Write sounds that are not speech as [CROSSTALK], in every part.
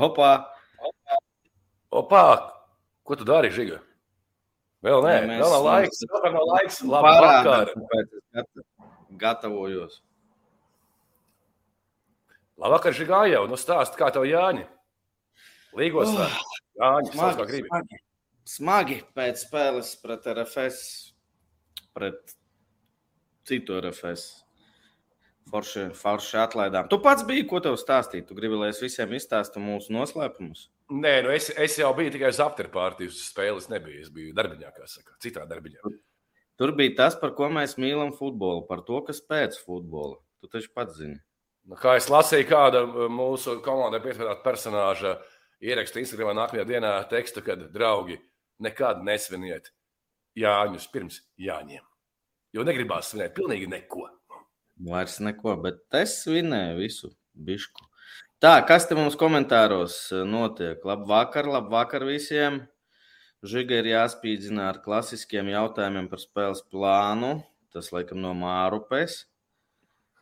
Opā! Opā! Ko tu dari, Žiga? Vēl nē, mēs- vēl nav laiks. Vēl nav laiks. Labi, vakar. Gatavojos? Labvakar, Žigājau. Nu stāst, kā tev Jāņi? Līgos tā. Jāņi, sauc kā gribi. smagi. smagi pēc spēles pret RFS, pret citu RFS. Forši, forši atlaidām. Tu pats biji, ko tev stāstīt? Tu gribi, lai es visiem izstāstu mūsu noslēpumus? Nē, nu es, es jau biju tikai uz apterpārtijas spēles. Nebiju. Es biju darbiņā, kā saka, citā darbiņā. Tur bija tas, par ko mēs mīlam futbolu, par to, kas pēc futbola. Tu taču pats zini. Nu, kā es lasīju, kāda mūsu komandai pietvērta personāža ieraksta Instagramā nākamajā dienā tekstu, kad draugi nekad nesviniet Jāņus pirms Jāņiem. Jo negribās svinēt pilnīgi neko. Vairs neko, bet es svinēju visu bišku. Tā, kas te mums komentāros eh, notiek? Labvakar, labvakar visiem! Žiga ir jāspīdzina ar klasiskiem jautājumiem par spēles plānu. Tas, laikam, no Mārupes. [LAUGHS]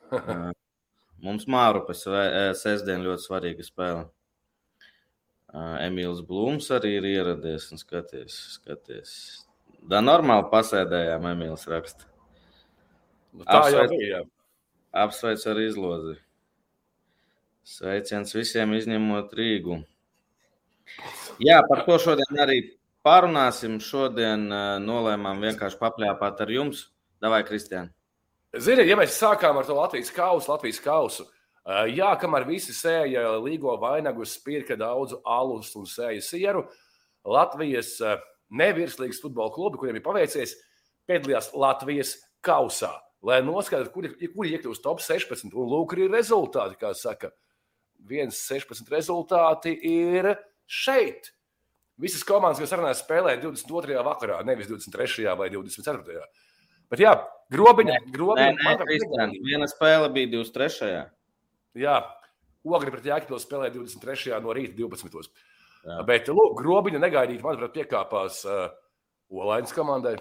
Eh, Mums Mārupes eh, sestdien ļoti svarīga spēle. Emīls Blūms arī ir ieradies un skaties, skaties. Da normāli pasēdējām, Emīls raksta. Nu, tā jau Apsveic. bija. Jā. Apsveic ar izlozi. Sveiciens visiem, izņemot Rīgu. Jā, par to šodien arī parunāsim. Šodien uh, nolēmām vienkārši papļāpāt ar jums. Davai, Kristiāna. Zini, ja mēs sākām ar to Latvijas kausu, Latvijas kausu, eh, jā, kamēr visi sēja līgo vainagus, pirka daudzu alus un sēja sieru, Latvijas eh, nevirslīgas futbola klubi, kuriem ir paveicies, piedalījās Latvijas kausā. Lai noskaidrotu, kur, kur iekļūst top 16, un lūk, arī rezultāti, kā saka. Viens 16 rezultāti ir šeit. Visas komandas, kas sarunājas, spēlē 22. vakarā, nevis 23. vai 24. Bet jā, grobiņa, Nē, grobiņa. nē, Kristiāna. Viena spēle bija 23. Jā, Ogri pret Jēkabili spēlēja 23. no rīta 12. Jā. Bet, lūk, grobiņa negaidīti, manuprāt, piekāpās uh, Olainas komandai.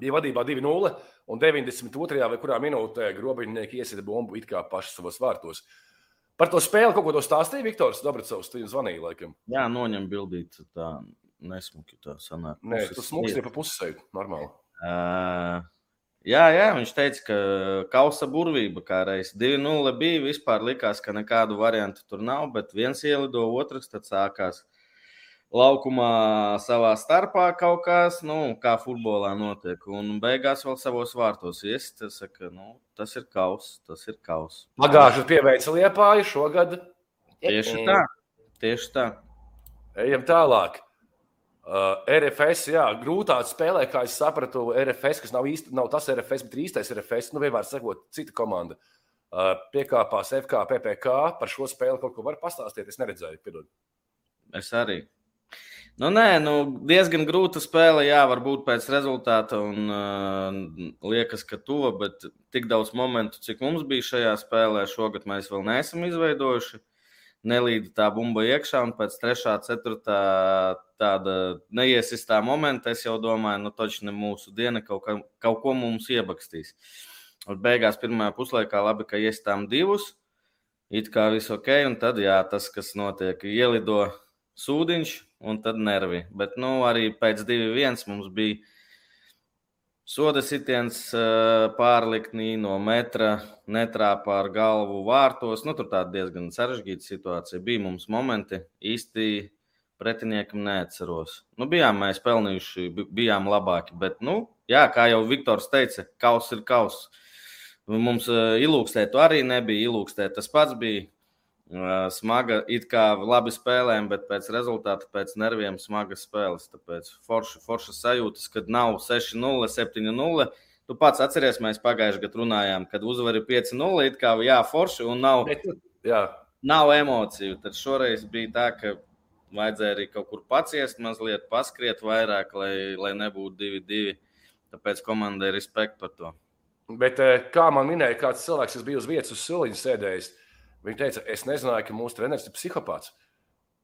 Bija vadībā 2-0, un 92. vai kurā minūtē grobiņnieki iesita bumbu it kā paši savos vārtos. Par to spēli kaut ko to stāstīja Viktors Dobracovs, tu viņam zvanīja, laikam. Jā, noņem bildīt, tā nesmuki tā sanāk. Nē, tas smūgs ir pa pusēju, normāli. Ā, Jā, jā, viņš teica, ka kausa burvība kā reiz 2-0 bija. Vispār likās, ka nekādu variantu tur nav, bet viens ielido, otrs tad sākās laukumā savā starpā kaut kas, nu, kā futbolā notiek. Un beigās vēl savos vārtos iest. Tas, saka, nu, tas ir kaus, tas ir kaus. Pagājušajā pieveica Liepāju, šogad Tieši tā, tieši tā. Ejam tālāk. Uh, RFS, jā, grūtāk spēlē, kā es sapratu, RFS, kas nav īsti nav tas RFS, bet īstais RFS, nu, vienmēr sakot, cita komanda. Uh, piekāpās FK, PPC par šo spēli kaut ko var pastāstīt. Es neredzēju, piedod. Es arī. Nu, nē, nu, diezgan grūta spēle, jā, varbūt pēc rezultāta. Un, uh, liekas, ka tuva, bet tik daudz momentu, cik mums bija šajā spēlē, šogad mēs vēl neesam izveidojuši. Nelīdz tā bumba iekšā, un pēc 3. un 4. tāda neiesistā momenta es jau domāju, nu, taču ne mūsu diena kaut, ka, kaut ko mums iebakstīs. Un beigās pirmā puslaikā labi, ka iestām divus. It kā viss ok, un tad jā, tas, kas notiek, ielido sūdiņš un tad nervi. Bet nu, arī pēc 2-1 mums bija soda sitiens eh, pārliktnī no metra, netrāpā ar galvu vārtos. Nu, tur tā diezgan sarežģīta situācija. Bija mums momenti īsti. Pretiniekam neatceros. Nu, bijām mēs pelnījuši, bi- bijām labāki. Bet, nu, jā, kā jau Viktors teica, kaus ir kaus. Mums uh, ilūkstēt, arī nebija ilūkstēt. Tas pats bija smaga, it kā labi spēlēm, bet pēc rezultāta, pēc nerviem, smagas spēles. Tāpēc forša, forša sajūtas, kad nav 6-0, 7-0. Tu pats atceries, mēs pagājušajā gadā runājām, kad uzvari 5-0, it kā jā, forši un nav, jā, nav emociju. Tad šoreiz bija tā, ka vajadzēja arī kaut kur paciest, mazliet paskriet vairāk, lai, lai nebūtu 2-2. Tāpēc komandai ir respekt par to. bet kā man minēja, kāds cilvēks, kas bija uz vietas, uz soliņa sēdējis, viņš teica, es nezināju, ka mūsu treneris ir psihopāts.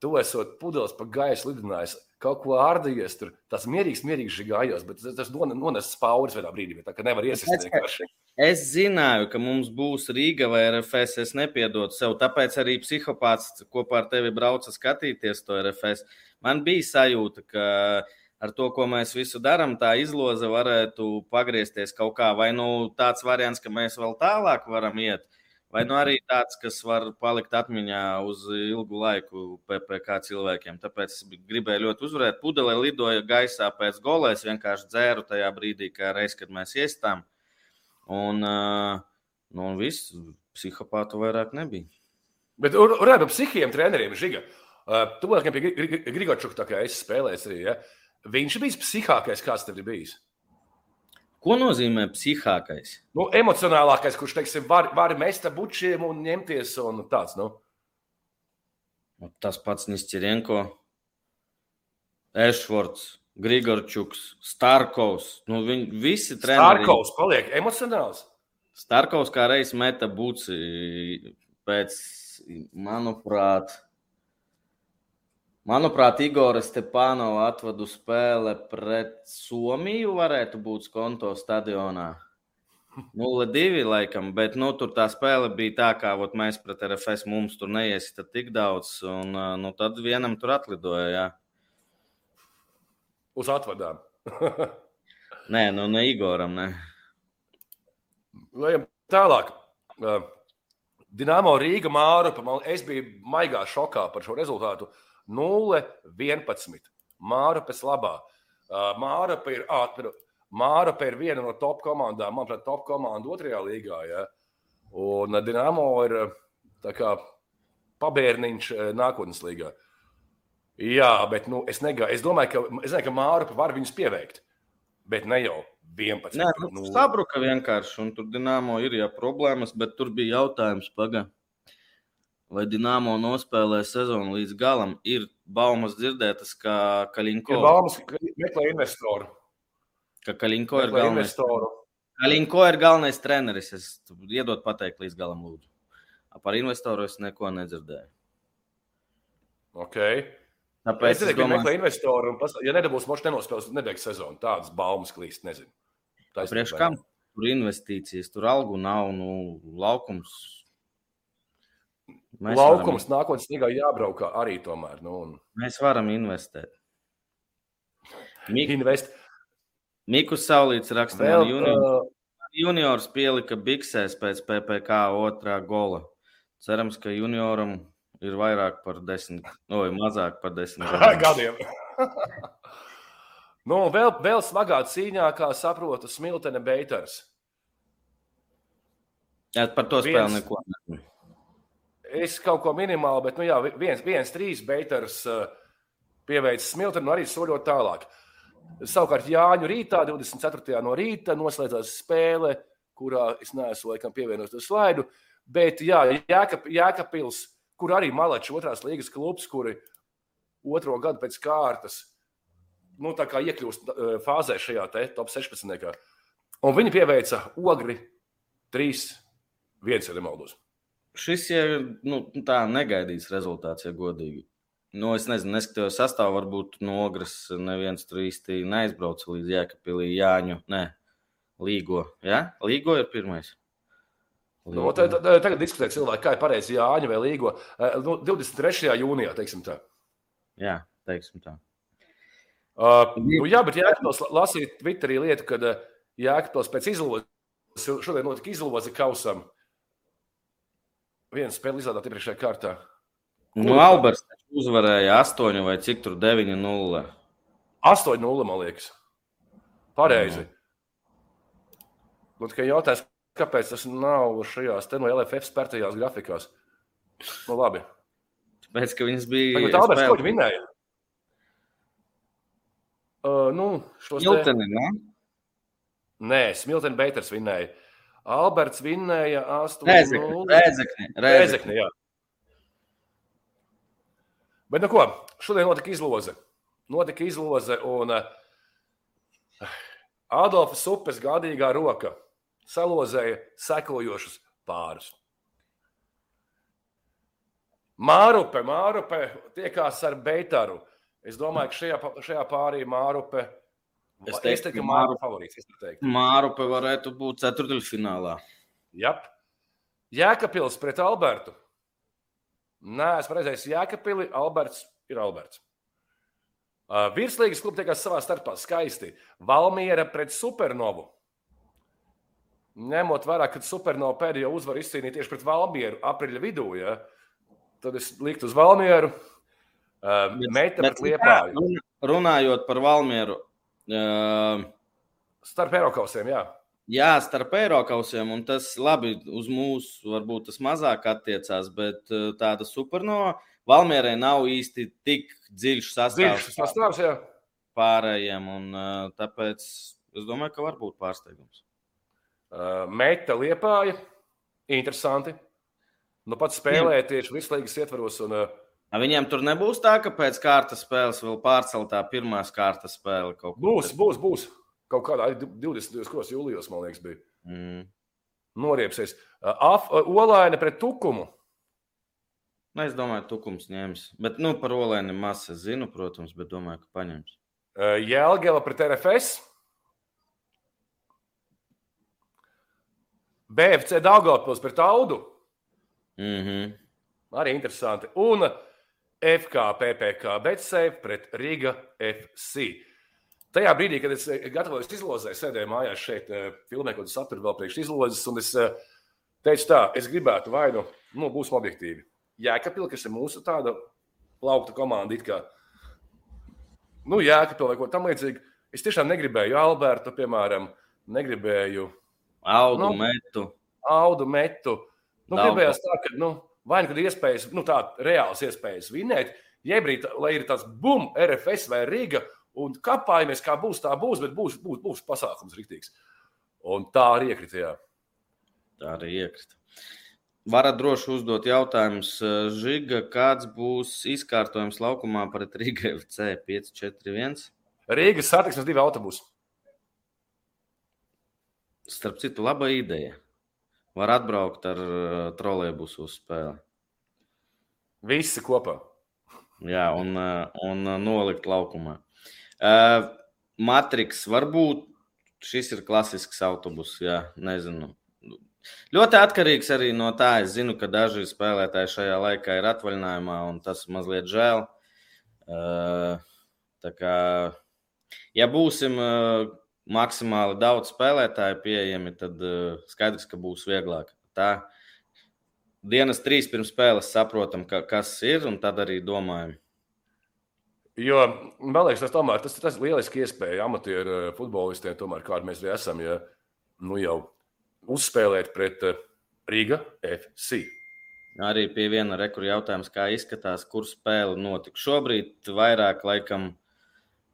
Tu esot pudeles pa gaisu lidinājis, kaut ko ārdījies, tur tas mierīgs, mierīgs gājos, bet tas- tas non- nones spauris vienā brīdī, tā kā nevar ka- vienkārši. Es zināju, ka mums būs Rīga vai RFS. Es nepiedodu sev, tāpēc arī psihopāts kopā ar tevi brauca skatīties to RFS. Man bija sajūta, ka ar to, ko mēs visu darām, tā izloze varētu pagriezties kaut kā. Vai nu tāds variants, ka mēs vēl tālāk varam iet, vai nu arī tāds, kas var palikt atmiņā uz ilgu laiku PPC cilvēkiem. Tāpēc es gribēju ļoti uzvarēt. Pudelē lidoja gaisā pēc gola. Es vienkārši dzēru tajā brīdī, kā reiz, kad mēs iestājām. Un, nu, un viss, psihopātu vairāk nebija. Bet runājot par psihiem treneriem, Žiga, tuvākajiem pie Grigorčuka, tā kā es spēlēju arī, ja, viņš bijis psihākais, kāds tev ir bijis. Ko nozīmē psihākais? Nu, emocionālākais, kurš, teiksim, var, var mest ar bučiem un ņemties un tāds, nu. nu tas pats Nisķirenko, Ešfords, Grigorčuks, Starkovs. Nu, viņi visi treneri. Starkovs paliek emocionāls. Starkovs kā reiz meta buci pēc, manuprāt, manuprāt Igora Stepanova atvadu spēle pret Somiju varētu būt skonto stadionā. 0-2 laikam, bet nu, tur tā spēle bija tā, kā ot, mēs pret RFS mums tur neiesita tik daudz, un nu, tad vienam tur atlidoja. Jā uz atvadām. [LAUGHS] nē, nu ne Igoram. Ne. Lejam tālāk. Uh, Dienāmo Rīga Mārupa. Es biju maigā šokā par šo rezultātu. 0-11. Mārupes labā. Mārupa ir, ātri, Mārupa ir viena no top komandām, manuprāt, top komanda otrajā līgā. Ja? Un Dienāmo ir kā, pabērniņš nākotnes līgā. Jā, bet nu, es, negā, es domāju, ka, es zinu, ka Māra var viņus pieveikt. Bet ne jau 11. Nē, nu, nu, sabruka vienkārši, un tur Dienāmo ir jā, problēmas, bet tur bija jautājums, paga, vai Dienāmo nospēlē sezonu līdz galam. Ir baumas dzirdētas, ka Kalinko. Ir baumas, ka meklē investoru. Ka Kalinko ir galvenais. Investoru. Kalinko ir galvenais treneris. Es iedot pateikt līdz galam, lūdzu. Par investoru es neko nedzirdēju. Okay. Tāpēc es domāju, ka meklē investoru, un, ja nedabūs, mošs nenospēlēs, nebeigs sezonu. Tādas baumas klīst, nezinu. Priekš kam tur investīcijas, tur algu nav, nu, laukums. Mēs laukums varam... nākotnes līgā jābraukā arī tomēr. Nu, un... Mēs varam investēt. Mik... Invest. Mikus Saulīts raksta, ka junior, uh... juniors pielika biksēs pēc PPK otrā gola. Cerams, ka junioram ir vairāk par desmit, vai mazāk par desmit [LAUGHS] gadiem. nu, vēl, vēl smagā cīņā, kā saprotu, Smiltene Beiters. Jā, par to spēli viens, neko nezinu. Es kaut ko minimāli, bet, nu jā, viens, viens trīs Beiters uh, pieveicis Smilteni un arī soļot tālāk. Savukārt Jāņu rītā, 24. no rīta, noslēdzās spēle, kurā es neesmu laikam pievienojis to slaidu, bet jā, Jēkab, Jēkabpils kur arī Malačs otrās līgas klubs, kuri otro gadu pēc kārtas nu, iekļūst e, fāzē šajā top 16. Un viņi pieveica ogri 3-1, ja nemaldos. Šis ir nu, tā negaidīts rezultāts, ja godīgi. Nu, es nezinu, neskatījos sastāvā, varbūt no ogres neviens tur īsti neaizbrauca līdz Jēkabīlī Jāņu. Nē, Līgo. Ja? Līgo ir pirmais. Nu, tad, tad, tagad diskutē cilvēki, kā ir pareizi Jāņa vai Līgo. Nu, 23. jūnijā, teiksim tā. Jā, teiksim tā. Uh, nu, jā, bet Jēkabils lasīja Twitterī lietu, kad Jēkabils pēc izlozes, šodien notika izloze kausam. Viena spēle izrādāt iepriekšējā kārtā. Nu, Alberts uzvarēja 8 vai cik tur 9-0. 8-0, man liekas. Pareizi. Nu, tikai jautājums, kāpēc tas nav šajās te no LFF spērtajās grafikās. Nu, labi. Tāpēc, ka viņas bija. Tagad Alberts kaut vinēja. Uh, nu, Smilteni, te... ne? Nē, Smilteni Beiters vinēja. Alberts vinēja 8. Rēzekni, Rēzekni, Rēzekni, jā. Bet, nu ko, šodien notika izloze. Notika izloze un uh, Adolfas upes gādīgā roka salozēja sekojošus pārus. Mārupe, Mārupe tiekās ar Beitaru. Es domāju, ka šajā, šajā pārī Mārupe Es teiktu, es teiktu ka Māru favorīts. Mārupe varētu būt ceturdaļfinālā. Jap. Jēkabils pret Albertu. Nē, esmu redzējis Jēkabili. Alberts ir Alberts. Uh, virslīgas klubi tiekās savā starpā skaisti. Valmiera pret Supernovu. Ņemot vērā, ka Supernova pēdējo uzvaru izcīnīja tieši pret Valmieru aprīļa vidū, ja, tad es liktu uz Valmieru. Uh, Meita pret Liepāju. Runājot par Valmieru. Uh, starp Eirokausiem, jā. Jā, starp Eiropausiem, un tas labi uz mūsu, varbūt tas mazāk attiecās, bet tāda supernova Valmierai nav īsti tik dziļš sastāvs. Dziļš sastāvs, jā. Pārējiem, un tāpēc es domāju, ka var būt pārsteigums. Uh, Meta liepāja, interesanti. Nu, pats spēlēja tieši vislīgas ietvaros. Un, uh, Viņiem tur nebūs tā, ka pēc kārtas spēles vēl pārceltā pirmās kārtas spēle kaut kur. Būs, būs, būs. Kaut kādā 20. jūlijos, man liekas, bija. Mm. Noriepsies. Af, Olaina pret Tukumu. Nu, es domāju, ka Tukums ņems. Bet nu, par Olainu maz es zinu, protams, bet domāju, ka paņems. Jēlgela pret RFS. BFC Daugavpils pret Audu. Mm -hmm. Arī interesanti. Un FK PPK Betsafe pret Riga FC. Tajā brīdī, kad es eh, gatavojos izlozē, sēdēju mājās šeit, eh, filmē, kad saturu vēl priekš izlozes, un es eh, teicu, tā, es gribētu vai nu, nu būsim objektīvi. Jēkabila, kas ir mūsu tāda plaukta komanda, it kā, nu, Jēkabila vai ko tam līdzīgu. Es tiešām negribēju Albertu, piemēram, negribēju Audu nu, metu. Audu metu. Nu, gribējās tā, ka, nu, vai nu, kad iespējas, nu, tā reāls iespējas vinēt, jebrīt, lai ir tāds bum, RFS vai Riga, un kāpājamies, kā būs, tā būs, bet būs, būs, būs pasākums rīktīgs. Un tā arī iekrita. Tā arī iekrita. Varat droši uzdot jautājumus Žiga, kāds būs izkārtojums laukumā pret Rīgas FC 541? Rīgas satiksmes divi autobusi. Starp citu, laba ideja. Var atbraukt ar uh, trolēbusu uz spēli. Visi kopā. Jā, un, uh, un nolikt laukumā. Uh, Matriks varbūt šis ir klasisks autobus, jā, nezinu. Ļoti atkarīgs arī no tā. Es zinu, ka daži spēlētāji šajā laikā ir atvaļinājumā, un tas mazliet žēl. Uh, kā, ja būsim uh, maksimāli daudz spēlētāju pieejami, tad uh, skaidrs, ka būs vieglāk. Tā dienas trīs pirms spēles saprotam, ka, kas ir, un tad arī domājam. Jo man liekas, tas, tomēr, tas, tas ir lieliski iespēja amatieru eh, futbolistiem, tomēr, kāda mēs arī esam, ja nu jau uzspēlēt pret eh, Riga FC. Arī pie viena rekursa jautājums, kā izskatās, kur spēle notiks. Šobrīd vairāk laikam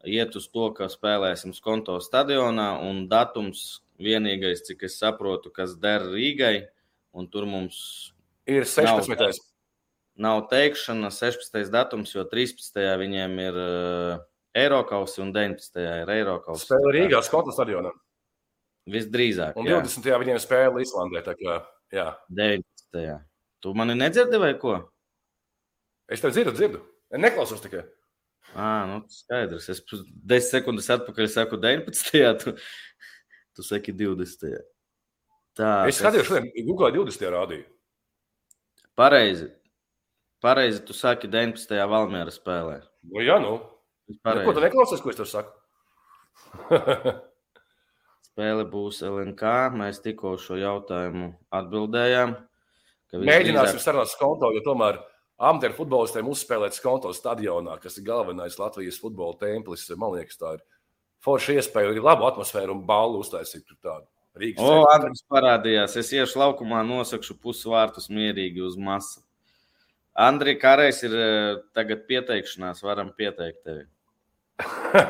iet uz to, ka spēlēsim Skonto stadionā, un datums vienīgais, cik es saprotu, kas der Rīgai, un tur mums ir 16. Nav, nav teikšana 16. datums, jo 13. viņiem ir uh, Eiropas un 19. ir Eiropas. Spēle Rīgā, Skotlandes stadionā. Visdrīzāk. Un 20. Jā. viņiem spēle Islandē. Kā, jā. 19. Tu mani nedzirdi vai ko? Es tev dzirdu, dzirdu. Neklausos tikai. À, nu, skaidrs. Es 10 sekundes atpakaļ saku 19. Tu, tu saki 20. Tā, es skatījos, kas... šodien Google 20. rādīju. Pareizi. Pareizi, tu saki 19. Valmiera spēlē. Nu, jā, nu. nu ko tu neklausies, ko es tur saku? [LAUGHS] Spēle būs LNK. Mēs tikko šo jautājumu atbildējām. Mēģināsim drīzāk... sarunāt skonto, jo tomēr amatieru futbolistiem uzspēlēt skonto stadionā, kas ir galvenais Latvijas futbola templis. Man liekas, tā ir forša iespēja, ir laba atmosfēra un balvu uztaisīt tur tādu. Rīgas o, Andris parādījās. Es iešu laukumā, nosakšu pusvārtus mierīgi uz masu. Andrija Kārais ir eh, tagad pieteikšanās, varam pieteikt tevi. [LAUGHS]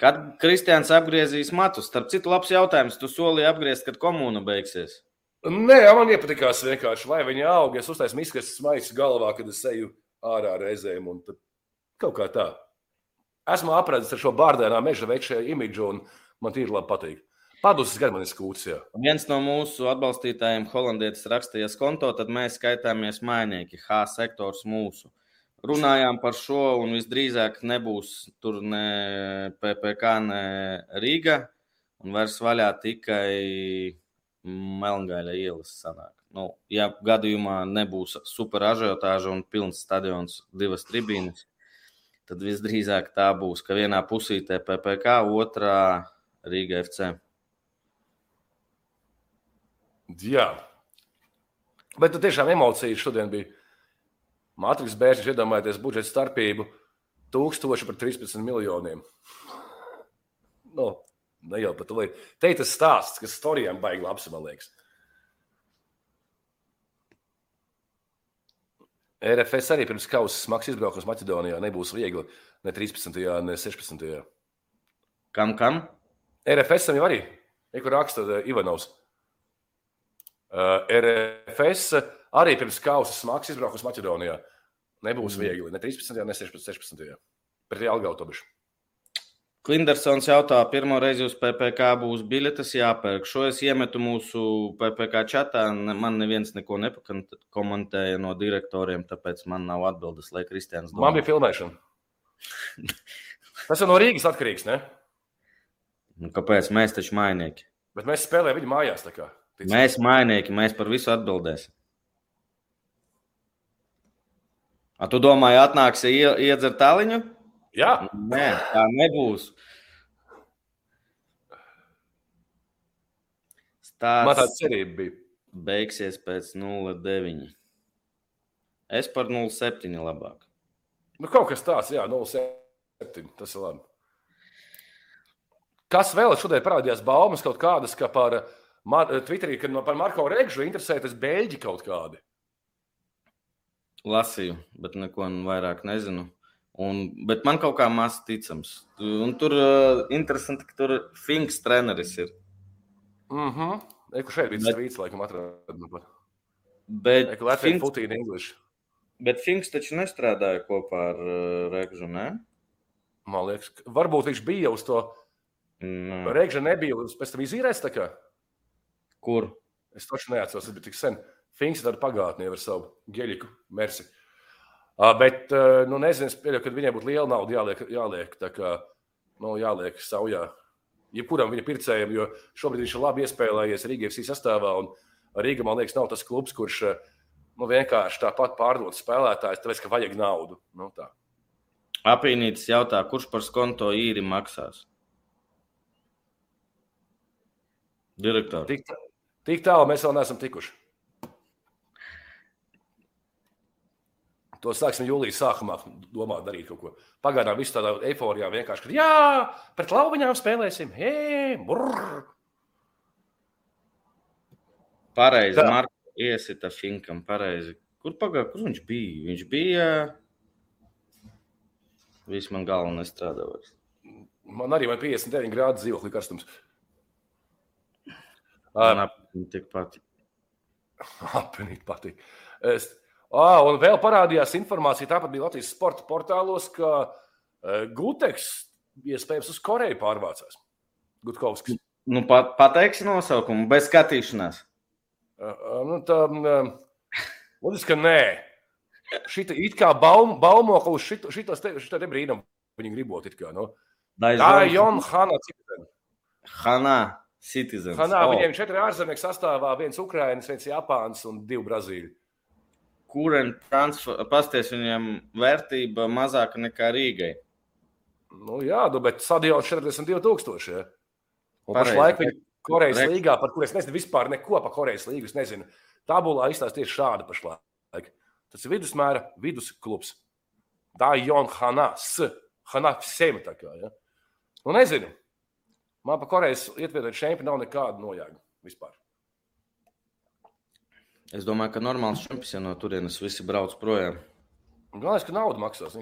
Kad Kristians apgriezīs matus? Starp citu, labs jautājums. Tu solīji apgriezt, kad komūna beigsies. Nē, man iepatikās vienkārši, lai viņi aug. Es uztaisīju izkastes maisu galvā, kad es eju ārā reizēm. Kaut kā tā. Esmu apredzis ar šo bārdēnā meža veikšajā imidžu, un man tīri labi patīk. Padusis gan man ir skūts. Jā. Viens no mūsu atbalstītājiem, holandietis, rakstīja konto, tad mēs skaitāmies mainieki, H sektors mūsu. runājām par šo, un visdrīzāk nebūs tur ne PPC, ne Rīga. Un vairs vaļā tikai Melngaļa ielas sanāk. Nu, ja gadījumā nebūs super ažiotāža un pilns stadions, divas tribīnes, tad visdrīzāk tā būs, ka vienā pusītē PPC, otrā Rīga FC. Jā, bet tu tiešām emocijas šodien bija. Matrix bērns iedomājieties budžeta starpību 1000 par 13 miljoniem. Nu, ne jau pat līdzi. Te ir tas stāsts, kas storijām baigi labs, man liekas. RFS arī pirms kausa smags izbraukums Maķedonijā nebūs viegli. Ne 13. ne 16. Kam, kam? RFS jau arī, kur raksta uh, Ivanovs. Uh, RFS arī pirms kausa smags izbraukums Maķedonijā. Nebūs mm. viegli. Ne 13. ne 16. 16. Pret Jālgau tobišu. Klindersons jautā, pirmo reizi uz PPC būs biļetes jāpērk. Šo es iemetu mūsu PPC čatā. Man neviens neko nepakomentēja no direktoriem, tāpēc man nav atbildes, lai Kristians domā. Man bija filmēšana. Tas ir no Rīgas atkarīgs, ne? Nu, kāpēc? Mēs taču mainieki. Bet mēs spēlējam viņu mājās. Kā, mēs mainieki, mēs par visu atbildēsim. A, tu domāji, atnāksi iedzert tāliņu? Jā, Nē, tā nebūs. Stāsts Man tāda cerība bija. Beigsies pēc 0,9. Es par 0,7 labāk. Nu, kaut kas tāds, jā, 0,7. Tas ir labi. Kas vēl šodien parādījās baumas kaut kādas, ka par Mar Twitterī, kad par Marko Regžu interesētas beļģi kaut kādi? Lasīju, bet neko vairāk nezinu. Un, bet man kaut kā maz ticams. Un tur uh, interesanti, ka tur Finks treneris ir. Mhm. Mm Eku šeit bija svīts, laikam, atradu. Bet Eku Latvijas Finks... putīna English. Bet Finks taču nestrādāja kopā ar uh, Regžu, ne? Man liekas, varbūt viņš bija uz to. Mm. Regža nebija, pēc tam izīrēs tā kā. Kur? Es taču neatceros, tas bija tik sen. Finks ir tāda pagātnē ar savu geļiku mersi. Uh, bet, nu, nezinu, es pieļauju, ka viņai būtu liela nauda jāliek, jāliek, kā, nu, jāliek saujā. Jebkuram viņa pircējam, jo šobrīd viņš ir labi iespēlējies Rīgas sastāvā. Rīga, man liekas, nav tas klubs, kurš nu, vienkārši tāpat pārdod spēlētājus, tāpēc, ka vajag naudu. Nu, tā. Apīnītis jautā, kurš par skonto īri maksās? Direktors. Tik, tik tālu mēs vēl neesam tikuši. To sāksim jūlijā sākumā domāt, darīt kaut ko. Pagaidām viss tādā eiforijā vienkārši, ka jā, pret lauviņām spēlēsim. Hei, brrr. Pareizi, Marko iesita Finkam, pareizi. Kur pagāja, kur viņš bija? Viņš bija. Viss man galva nestrādā vairs. Man arī ir 59 grādu dzīvokļa karstums. Man apziņā tik patīk. Apziņā patīk. Es, Ah, un vēl parādījās informācija, tāpat bija Latvijas sporta portālos, ka uh, Guteks iespējams uz Koreju pārvācās. Gutkovskis. Nu, pat, pateiksi nosaukumu, bez skatīšanās. Uh, uh, nu, tā, uh, Loģiski, ka nē. Šita it kā baum, baumo, ka uz šito, šitos te, šito te brīnum viņi gribot it kā. Nu. Tā ir Jona Hanna Citizen. Hanna Citizen. Hanna, oh. viņiem četri ārzemnieki sastāvā, viens Ukrainas, viens Japāns un divi Brazīļi kuriem pasties viņiem vērtība mazāka nekā Rīgai. Nu, jā, nu, bet stadions 42,000. Ja? Pašlaik viņi Korejas Re... līgā, par kuriem es nezinu vispār neko par Korejas līgu. Nezinu, tabulā izstāsta tieši šāda pašlaik. Tas ir vidusmēra vidusklubs. Jona Hanas. Hanas Sema tā kā. Ja? Nu, nezinu. Man par Korejas ietvērt šeit nav nekāda nojāga vispār. Es domāju, ka normāls čempions jau no turienes visi brauc projām. Galvenais, ka nauda maksās.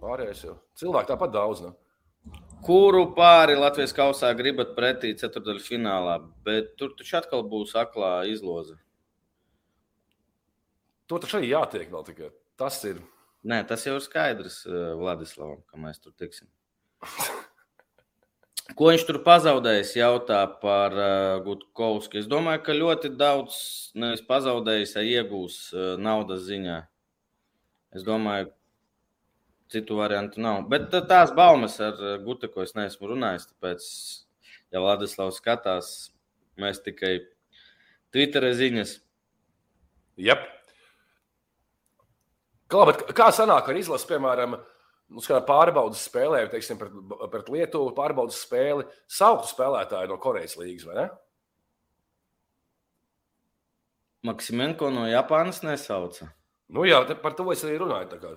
Pārējais jau cilvēku tāpat daudz. Ne? Kuru pāri Latvijas kausā gribat pretī ceturdaļu finālā, bet tur taču atkal būs aklā izloze. To taču arī jātiek vēl tikai. Tas ir. Nē, tas jau ir skaidrs uh, Vladislavam, ka mēs tur tiksim. [LAUGHS] Ko viņš tur pazaudējis, jautā par uh, Gutkovski. Es domāju, ka ļoti daudz nevis pazaudējis, ja iegūs uh, naudas ziņā. Es domāju, citu variantu nav. Bet tās baumas ar Guteku es neesmu runājis. Tāpēc, ja Vladislavs skatās, mēs tikai Twitterē ziņas. Yep. Kā, kā sanāk ar izlasi, piemēram, nu, pārbaudas spēlē, teiksim, pret, pret Lietuvu pārbaudas spēli, sauktu spēlētāju no Korejas līnijas, vai ne? Maksimenko no Japānas nesauca. Nu jā, par to es arī runāju.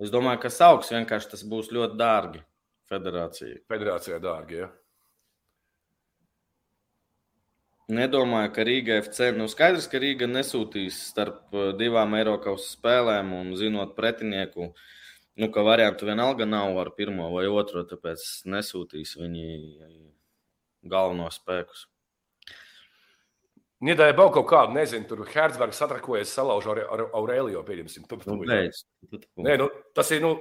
Es domāju, ka sauks vienkārši tas būs ļoti dārgi federācijai. Federācijai dārgi, jā. Nedomāju, ka Rīga FC. Nu, skaidrs, ka Rīga nesūtīs starp uh, divām Eiropas spēlēm un zinot pretinieku, nu, ka variantu vienalga nav ar pirmo vai otro, tāpēc nesūtīs viņi galvenos spēkus. Niedēļ vēl kaut kādu, nezinu, tur Hertzbergs satrakojies, salauž ar, ar Aurēliju, pieņemsim. Tu, tu, nu, Nē, nu, tas ir, nu,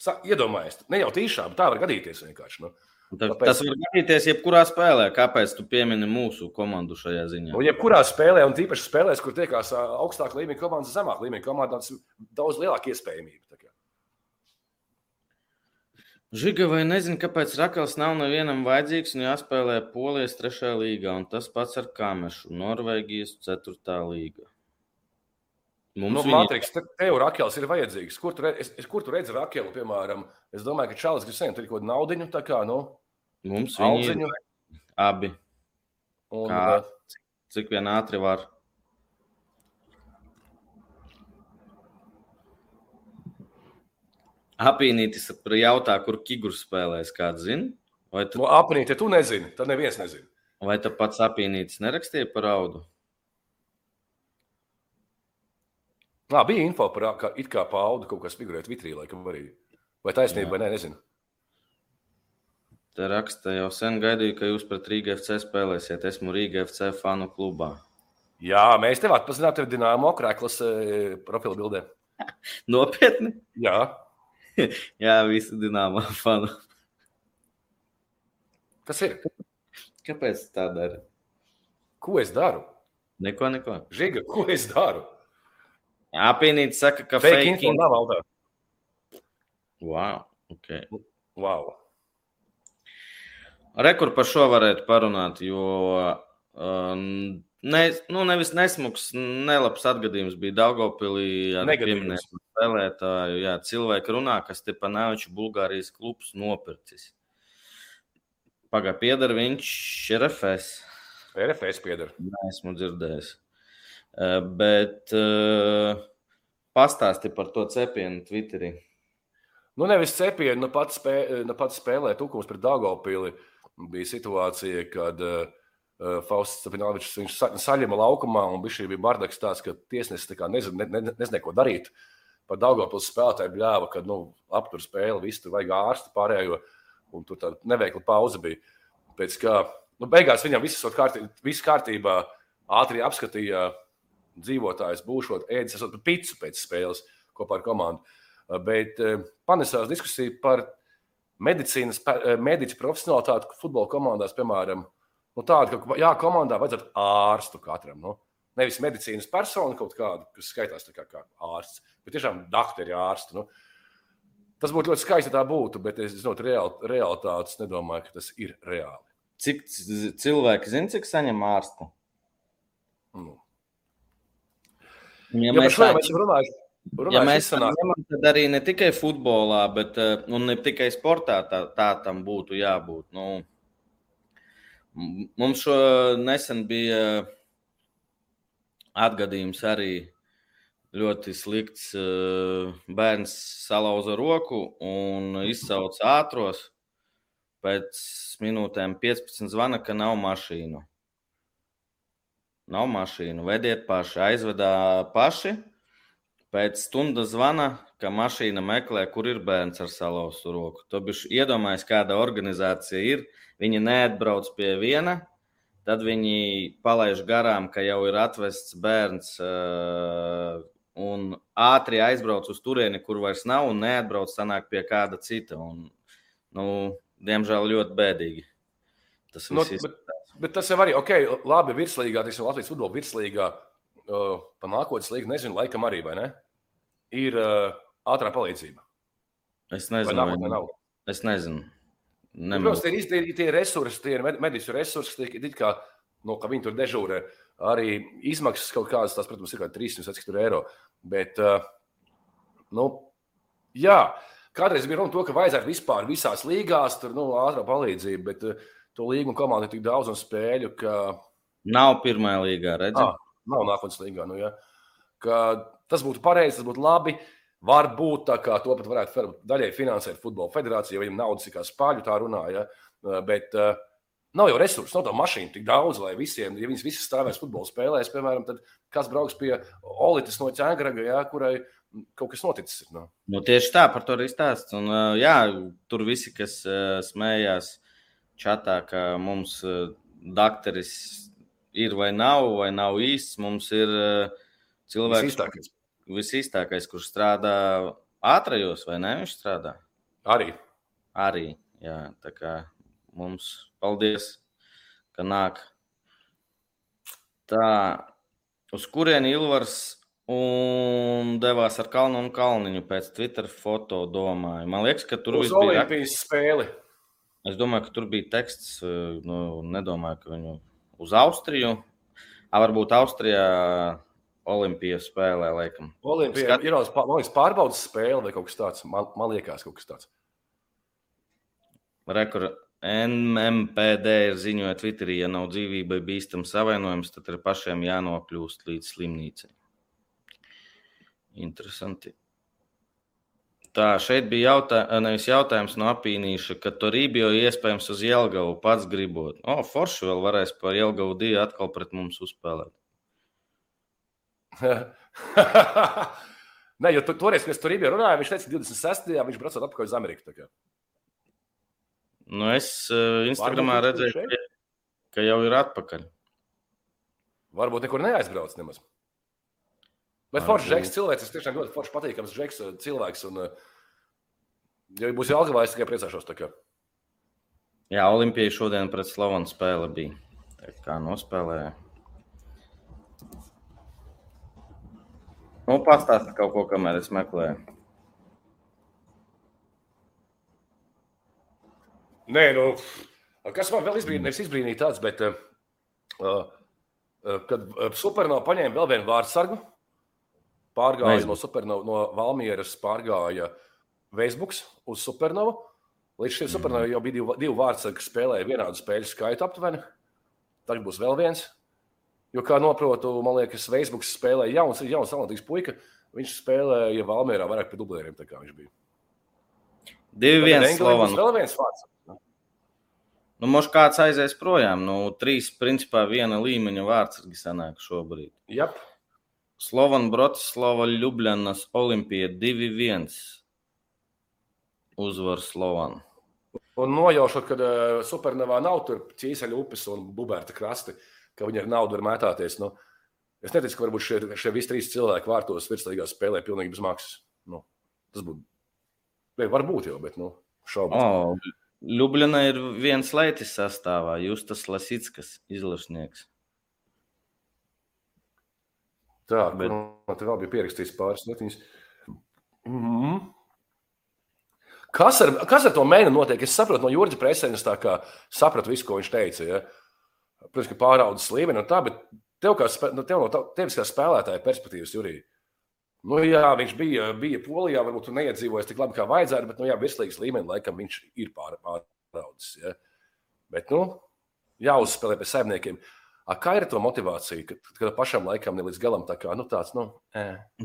sa, iedomājies, ne jau tīšām, tā var gadīties vienkārši. Nu. Tā, Tāpēc... Tas var gadīties jebkurā spēlē. Kāpēc tu piemini mūsu komandu šajā ziņā? Nu, jebkurā spēlē, un tīpaši spēlēs, kur tiekās augstākā līmeņa komandas, zemākā līmeņa komandas, daudz lielāka iespējamība. Žiga vai nezinu, kāpēc Rakels nav nevienam vajadzīgs un jāspēlē Polijas trešajā līgā, un tas pats ar Kamešu, Norvēģijas ceturtā līga. Mums nu, viņi... Matriks, te, tev Rakels ir vajadzīgs. Kur tu, redz, es, kur tu redzi Rakelu, piemēram? Es domāju, ka Čālis grib saņemt kaut kādu naudiņu, tā kā, nu, Mums viņi ir abi. Un, kā, cik, cik vien ātri var. Apīnītis jautā, kur Kigurs spēlēs. Kāds zina? Vai tu... no apīnīti tu nezini? Tad neviens nezina. Vai tu pats apīnītis nerakstīja par audu? Nā, bija info par kā, it kā paudu kaut kas figurēt vitrī, laikam arī. Vai taisnība, vai nē, nezinu. Te raksta, jau sen gaidīju, ka jūs pret Rīgas FC spēlēsiet. Esmu Rīgas FC fanu klubā. Jā, mēs tev atpazīstinām, tev dināmo krāklas e, profila bildē. [LAUGHS] Nopietni? Jā. [LAUGHS] Jā, visi dināmā fanu. Kas ir? Kāpēc tā dara? Ko es daru? Neko, neko. Žiga, ko es daru? Apvienīt saka, ka fake, fake info nav valdā. Wow, ok. Wow. Rekur par šo varētu parunāt, jo um, ne, nu, nevis nesmugs, nelabs atgadījums bija Daugopilī ar pieminējumu spēlētāju. Jā, cilvēki runā, kas te pa Nāviču Bulgārijas klubs nopircis. Pagā piedara viņš RFS. RFS piedara. Nē, esmu dzirdējis. Uh, bet uh, pastāsti par to cepienu Twitterī. Nu, nevis cepienu, nu pats, spē, nu pats spēlē tukums pret Daugopili. Uh, bija situācija, kad uh, Fausts Stepanovičs viņš sa, saļima laukumā, un šī bija bardaks tāds, ka tiesnesis nezina, ne, ne, nezināja, ko darīt. Par Daugopils spēlētāju bļāva, ka nu, aptur spēli, visu tur vajag ārstu pārējo, un tur tāda neveikla pauze bija. Pēc kā, nu, beigās viņam viss kārtībā, viss kārtībā ātri apskatīja dzīvotājs, būšot ēdis, esot picu pēc spēles kopā ar komandu. Bet panesās diskusija par medicīnas, eh, mediķa profesionālitāti futbola komandās, piemēram, nu, tāda, ka jā, komandā vajadzētu ārstu katram. Nu. Nevis medicīnas personu kaut kādu, kas skaitās kā, kā ārsts, bet tiešām doktori ārstu. Nu. Tas būtu ļoti skaisti, ja tā būtu, bet es zinu, reāli, realitātes nedomāju, ka tas ir reāli. Cik cilvēki zina, cik saņem ārstu? Nu. Ja, ja mēs, tā... mēs runājam Runājuši ja mēs ņemam, tad arī ne tikai futbolā, bet un ne tikai sportā tā, tā tam būtu jābūt. Nu, mums šo nesen bija atgadījums arī ļoti slikts. Eh, bērns salauza roku un izsauca ātros. Pēc minūtēm 15 zvana, ka nav mašīnu. Nav mašīnu, vediet paši, aizvedā paši Pēc stundas zvana, ka mašīna meklē, kur ir bērns ar salauztu roku. Tu biji iedomājies, kāda organizācija ir. Viņi neatbrauc pie viena, tad viņi palaiž garām, ka jau ir atvests bērns un ātri aizbrauc uz turieni, kur vairs nav, un neatbrauc sanāk pie kāda cita. Un, nu, diemžēl ļoti bēdīgi. Tas no, nu, bet, bet tas jau arī, ok, labi, virslīgā, tas ir Latvijas futbola virslīgā. Uh, pa nākotnes līgu nezinu, laikam arī, vai ne? ir uh, ātrā palīdzība? Es Vai nezinu, nākotnē vai, nav? es nezinu. Nu. Protams, tie ir, ir tie resursi, tie ir med- medicīnas resursi, tie ir it kā, no, ka viņi tur dežūrē. Arī izmaksas kaut kādas, tās, protams, ir kādi 300 cik tur eiro. Bet, uh, nu, jā, kādreiz bija runa par to, ka vajadzētu vispār visās līgās, tur, nu, ātrā palīdzība, bet uh, to līgumu komandu ir tik daudz un spēļu, ka Nav pirmā līgā, redzēt. Ah, nav nākotnes līgā. Nu, ja. Ka tas būtu pareizi, tas būtu labi. Varbūt tā kā to pat varētu daļai finansēt Futbola federācija, jo viņam naudas ir kā spāļu, tā runāja. Bet uh, nav jau resursu, nav tā mašīna tik daudz, lai visiem, ja viņas visas stāvēs futbola spēlēs, piemēram, tad kas brauks pie Olitas no ķēngraga, ja, kurai kaut kas noticis. ir, Nu. Nu, tieši tā, par to arī stāsts. Un, uh, jā, tur visi, kas smējās čatā, ka mums uh, dakteris ir vai nav, vai nav īsts, mums ir uh, cilvēks, Visīstākais. visīstākais, kurš strādā ātrajos, vai ne? Viņš strādā Arī. arī. Jā, tā kā mums paldies, ka nāk. Tā, uz kurieni Ilvars un devās ar Kalnu un Kalniņu pēc Twitter foto domāju. Man liekas, ka tur Uz viss bija. Olimpijas spēli. Es domāju, ka tur bija teksts, eh, nu, nedomāju, ka viņu uz Austriju. A, varbūt Austrijā Olimpija spēlē, laikam. Olimpija Skat- ir liekas, pārbaudas spēle vai kaut kas tāds. Man, man liekas, kaut kas tāds. Rekur NMPD ir ziņoja Twitterī, ja nav dzīvībai bīstams savainojums, tad ir pašiem jānokļūst līdz slimnīcai. Interesanti. Tā, šeit bija jautā, nevis jautājums no apīnīša, ka Torībio iespējams uz Jelgavu pats gribot. O, Forši vēl varēs par Jelgavu divu atkal pret mums uzspēlēt. [LAUGHS] Nē, jo tu, toreiz, kad es tur biju runājis, viņš teica, ka 26. viņš brauc atpakaļ uz Ameriku. Nu, es uh, Instagramā redzēju, ka, ka jau ir atpakaļ. Varbūt nekur neaizbrauc nemaz. Bet foršs žeks, cilvēks, tas tiešām ļoti foršs, patīkams žeks, cilvēks. Un, eh, ja būs jāatgādājas, es tikai priecāšos. Jā, Olimpija šodien pret Slovenu spēle bija. Tā kā nospēlēja. Nu, pastāsti kaut ko, kamēr es meklēju. Nē, nu, kas man vēl izbrīnīja, nevis izbrīnīja tāds, bet uh, uh, kad Supernovā paņēma vēl vienu vārdsargu, pārgāja Nezinu. no Supernovas, no Valmieras, pārgāja Veisbuks uz Supernovu. Līdz šim Supernovai jau bija divi, divi vārdsargi, kas spēlēja vienādu spēļu skaitu aptuveni. Tagad būs vēl viens. Jo, kā noprotu, man liekas, Veisbuks spēlēja jauns, jauns talantīgs puika. Viņš spēlēja Valmierā vairāk par dublēriem, tā kā viņš bija. Divi Tagad viens Englandē būs Slovenu. Vēl viens vārds. Nu, Možda kāds aizies projām. Nu, trīs, principā, viena līmeņa vārdsargi sanāk šobrīd. Jap. Slovena, Bratislava, Ljubljanas, Olimpija 2-1. Uzvar Slovenu. Un nojaušot, ka uh, supernovā nav tur ķīseļu upes un bubērta krasti, ka viņi ar naudu var mētāties. Nu, es neticu, ka varbūt šie, šie visi trīs cilvēki vārtos virslīgā spēlē pilnīgi bez maksas. Nu, tas būtu. Varbūt jau, bet nu, šaubos. O, Ljubljana ir viens leitis sastāvā. Justas Lasitskas izlašnieks. Tā, bet- man te vēl bija pierakstījis pāris lietiņas. Mm -hmm. Kas ar, kas ar to mēnesi notiek? Es saprotu no Jurģa presēnas, tā kā sapratu visu, ko viņš teica. Ja? Protams, ka pāraudzes līmeni un tā, bet tev, kā, spē- nu, tev no tevis kā spēlētāja perspektīvas, Jurī. Nu, jā, viņš bija, bija Polijā, varbūt tur neiedzīvojas tik labi, kā vajadzētu, bet, nu, jā, virslīgas līmenī laikam viņš ir pār, pāraudzis. Ja? Bet, nu, jāuzspēlē pie saimniekiem. A, kā ir to motivāciju, kad, kad pašam laikam ne līdz galam tā kā nu, tāds, nu.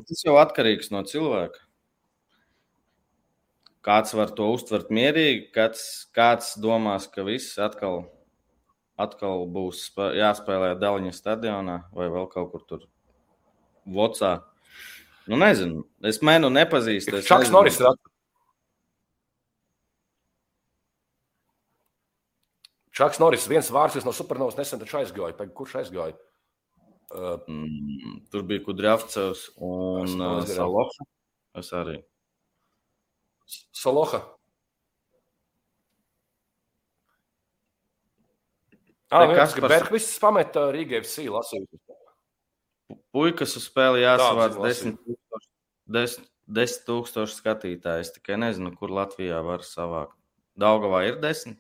Tas jau atkarīgs no cilvēka. Kāds var to uztvert mierīgi, kāds, kāds domās, ka viss atkal, atkal būs spē- jāspēlē Daļņa stadionā vai vēl kaut kur tur Vocā. Nu, nezinu. Es mēnu nepazīstu. es nezinu. Noris ir Čaks Noris, viens vārds, no supernovas nesen taču aizgāja. Pēc kurš aizgāja? Uh, Mm, tur bija Kudrjavcevs un uh. Saloha. Es arī. Saloha. Ah, kas par- Bergvis pameta Rīgai FC lasījumu. Puikas uz spēli jāsavāc Daudz 10 tūkstoši, 10, 10 tūkstoši skatītāji. Es tikai nezinu, kur Latvijā var savākt. Daugavā ir 10.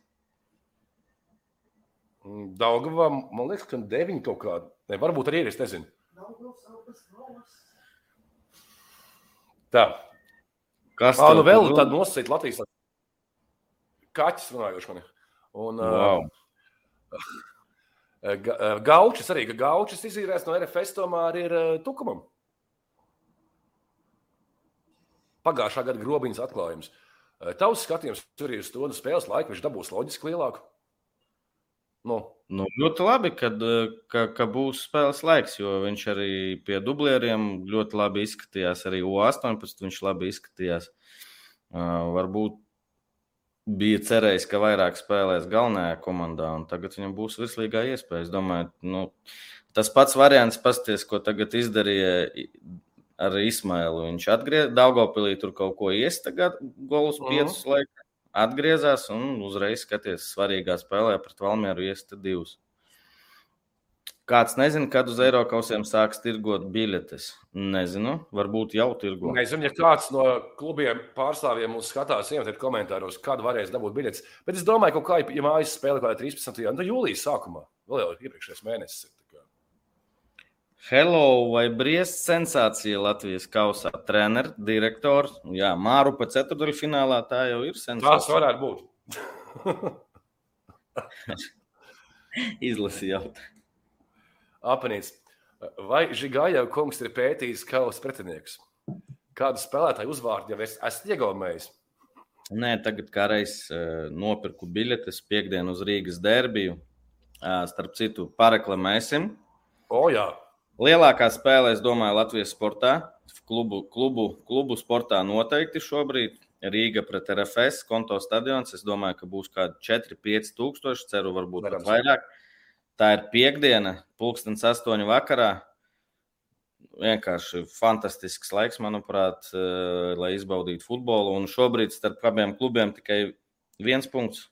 Daugavā, man liekas, ka 9 kaut kāda. Ne, varbūt arī ir, es nezinu. Tā. Kas Tā, nu vēl tur tāda nosacīta Latvijas kaķis runājoši man. Un, Wow. [LAUGHS] uh, uh, Gaučis arī, ka Gaučis izīrēs no RFS tomēr ir uh, tukumam. Pagājušā gada grobiņas atklājums. Uh, Tavs skatījums tur ir uz to nu, spēles laiku, viņš dabūs loģiski lielāku. Nu, Nu, ļoti labi, kad, ka, ka būs spēles laiks, jo viņš arī pie dublieriem ļoti labi izskatījās. Arī U18 viņš labi izskatījās. Uh, varbūt bija cerējis, ka vairāk spēlēs galvenajā komandā, un tagad viņam būs virslīgā iespēja. Es domāju, nu, tas pats variants, pasties, ko tagad izdarīja ar Ismailu. Viņš atgriezās Daugopilī, tur kaut ko iestagāt, golus Mhm. piecus laikus. Atgriezās un uzreiz skaties svarīgā spēlē pret Valmieru iesta divus. Kāds nezina, kad uz Eiropausiem sāks tirgot biļetes? Nezinu, varbūt jau tirgo. Nezinu, ja kāds no klubiem pārstāvjiem mūs skatās, iemetiet komentāros, kādu varēs dabūt biļetes. Bet es domāju, ka, kā, ja mājas spēle kaut kādā 13. un jūlijā sākumā, vēl jau iepriekšējais mēnesis. Hello vai Briest sensācija Latvijas kausā? Treneris, direktors. Jā, Māru pa ceturdaļfinālā tā jau ir Tas sensācija. varētu būt. [LAUGHS] Izlasījāt. Apanīts. Vai Žigājā kungs ir pētījis kausa pretiniekus? Kādu spēlētāju uzvārdu jau es esmu iegaumējis? Nē, tagad kā reiz uh, nopirku biļetes piekdienu uz Rīgas derbiju. Uh, starp citu, pareklamēsim. O, jā. Lielākā spēlē, es domāju, Latvijas sportā, klubu, klubu, klubu sportā noteikti šobrīd. Rīga pret RFS, konto stadions. Es domāju, ka būs kaut kādi 4-5 tūkstoši, ceru, varbūt pat vairāk. Tā ir piekdiena, pulkstenis astoņu vakarā. Vienkārši fantastisks laiks, manuprāt, eh, lai izbaudītu futbolu. Un šobrīd starp abiem klubiem tikai viens punkts.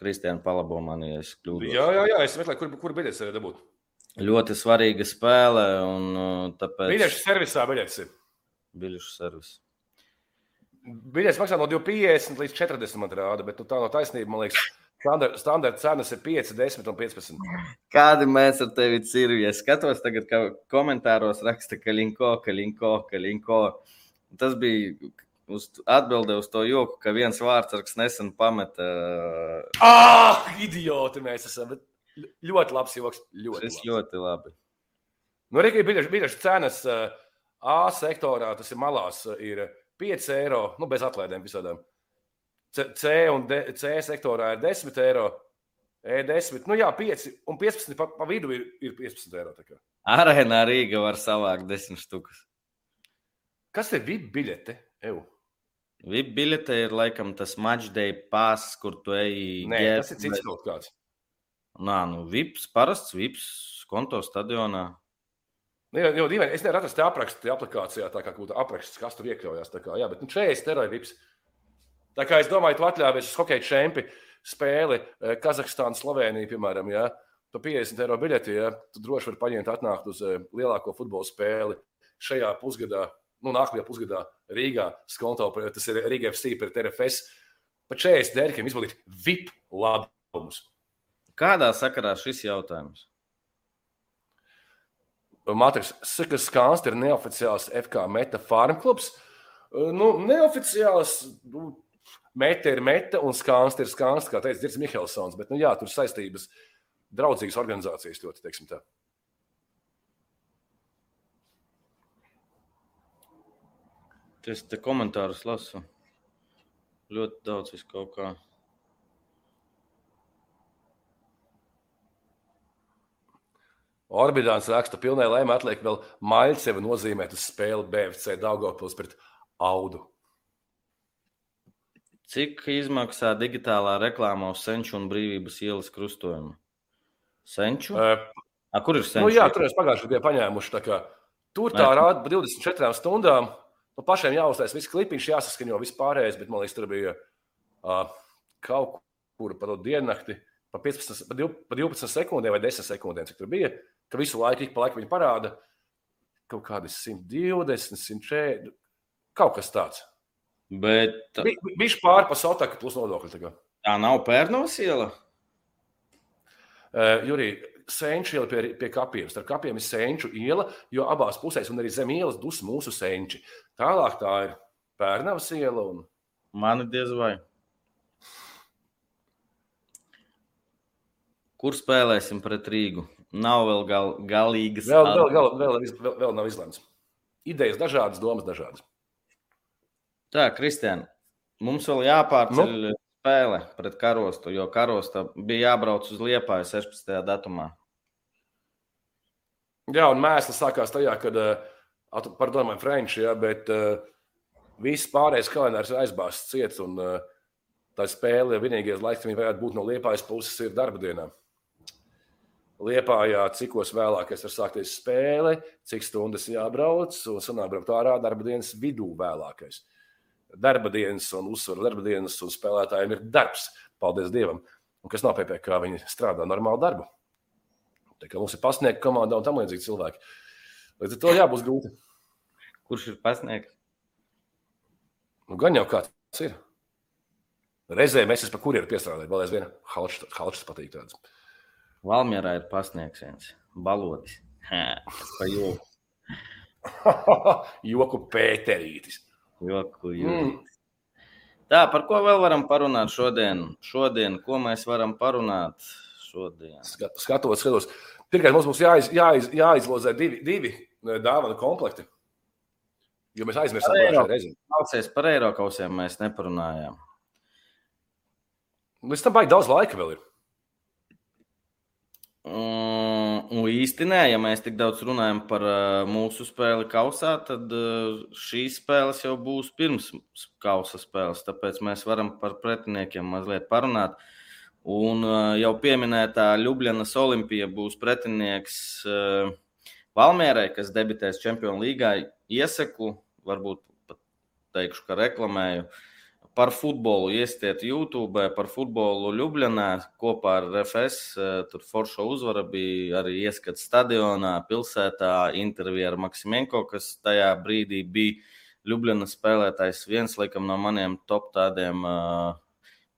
Kristiāna palabo mani, ja es kļūdos. Jā, jā, jā. Es meklēju, kur, kur biļetes var dabūt. Ļoti svarīga spēle, un uh, tāpēc Biļešu servisā biļetes ir. biļešu servis. Biļetes maksā no 2,50 līdz 40 man rāda, bet nu, tā nav taisnība. Man liekas, standarta standart cenas ir 5, 10 un 15. Kādi mēs ar tevi ir? Es skatos, tagad, ka komentāros raksta, ka linko, ka linko, ka linko. Tas bija uz, atbilde uz to joku, ka viens vārdsargs nesen pameta. Ah, idioti mēs esam! Bet ļoti labs joks. Ļoti Tas labs. ļoti labi. Nu, Rīgai biļešu, cenas eh, A sektorā, tas ir malās, eh, ir 5 eiro, nu, bez atlaidēm visādām. C, C un D, C sektorā ir 10 eiro, E10, nu jā, 5 un 15 pa, pa vidu ir, ir 15 eiro. Arēnā Rīga var savākt desmit štukas. Kas ir VIP biļete? Ew. VIP biļete ir laikam tas matchday pass, kur tu ej. Nē, ģērbt, tas ir cits kaut kāds. Nā, nu, VIPs, parasts VIPs, konto stadionā. Nu, jau, jau dīvaini, es nevaru atrast te aprakstu tajā aplikācijā, tā kā būtu apraksts, kas tur iekļaujās. Kā, jā, bet nu, 40 eiro ir vips. Tā kā es domāju, tu atļāvies uz hokeja čempi spēli eh, Kazahstāna, Slovenija, piemēram, ja tu 50 eiro biļeti, ja tu droši vari paņemt atnākt uz eh, lielāko futbola spēli šajā pusgadā, nu, nākamajā pusgadā Rīgā, skonto, tas ir Rīga FC pret RFS. Pa 40 dērkiem izbaudīt VIP labumus. Kādā sakarā šis jautājums? Matrix, saka, skāns ir neoficiāls FK meta farm klubs. Nu, neoficiāls, nu, meta ir meta un skāns ir skāns, kā teica Dirks Mihelsons, bet, nu, jā, tur saistības draudzīgas organizācijas ļoti, teiksim tā. Es te komentārus lasu. Ļoti daudz vis kaut kā. Orbītāns raksta, ka pilnai lēmē atliek vēl Maļcevu nozīmēt uz spēli BFC Daugavpils pret Audu. Cik izmaksā digitālā reklāmā uz Senču un Brīvības ielas krustojumu? Senču? Uh, A, kur ir senču? nu, jā, tur mēs pagājušajā gadā paņēmuši. tā kā Tur tā rāda pa 24 stundām. Nu, pašiem jāuztais viss klipiņš, jāsaskaņo viss pārējais, bet man liekas, tur bija uh, kaut kur pa to diennakti, pa, 15, pa, 12, pa 12 sekundēm vai 10 sekundēm, cik tur bija. Ka visu laiku, ik pa laikam viņi parāda kaut kādas 120, 140. Kaut kas tāds. Bet viņš pāri pa sotaku plus nodokļu. Tā, nav Pērnovas iela? Uh, Jurī, Senču iela pie, pie kapiem. Starp kapiem ir Senču iela, jo abās pusēs un arī zem ielas dus mūsu senči. Tālāk tā ir Pērnavas iela. Un... Man diez vai. Kur spēlēsim pret Rīgu? Nav vēl gal, galīgas. Vēl, vēl, vēl, vēl, vēl, vēl nav izlemts. Idejas dažādas, domas dažādas. Tā, Kristiāna, mums vēl jāpārceļ nu? spēle pret karostu, jo karosta bija jābrauc uz Liepāju 16. datumā. Jā, un mēsls sākās tajā, kad uh, par domāju Frančiju, ja, bet uh, viss pārējais kalendārs ir aizbāzts ciets, un uh, tā spēle, vienīgais laiks, kad viņi varētu būt no Liepājas puses, ir darba dienā. Liepājā, cikos vēlākais var sākties spēle, cik stundas jābrauc, un sanāk braukt ārā darba dienas vidū vēlākais. Darba dienas un uzsvaru darba dienas un spēlētājiem ir darbs, paldies Dievam. Un kas nav PPC, viņi strādā normālu darbu. Tā kā mums ir pasniegta komanda un tam līdzīgi cilvēki. Līdz ar to jābūt grūti. Kurš ir pasniegts? Nu, gan jau kāds ir. Reizē mēs esam pa kurjeru piestrādājis. Vēl aizvien halčs patīk tāds. Valmjerā ir pasniegts balodis. Pa joku. [LAUGHS] joku pēterītis. Joku, joku. Mm. Tā, par ko vēl varam parunāt šodien? Šodien, ko mēs varam parunāt šodien? Skatos, skatos. Pirmkārt, mums būs jāiz, jāiz, jāizlozē divi, divi eh, dāvana komplekti. Jo mēs aizmirsām šo reizi. Klausies, par eiro kausiem mēs neparunājām. Līdz tam baigi daudz laika vēl ir. Mm, nu, īsti nē, ja mēs tik daudz runājam par uh, mūsu spēli kausā, tad uh, šīs spēles jau būs pirms kausa spēles. Tāpēc mēs varam par pretiniekiem mazliet parunāt. Un uh, jau pieminētā Ljubljanas Olimpija būs pretinieks uh, Valmierai, kas debitēs Čempionu līgā. Iesaku, varbūt pat teikšu, ka reklamēju. Uh, par futbolu iestiet YouTube, par futbolu Ljubljanā kopā ar RFS. Eh, tur forša uzvara bija arī ieskats stadionā, pilsētā, intervija ar Maksimenko, kas tajā brīdī bija Ljubljanas spēlētājs. Viens laikam, no maniem top tādiem. Uh,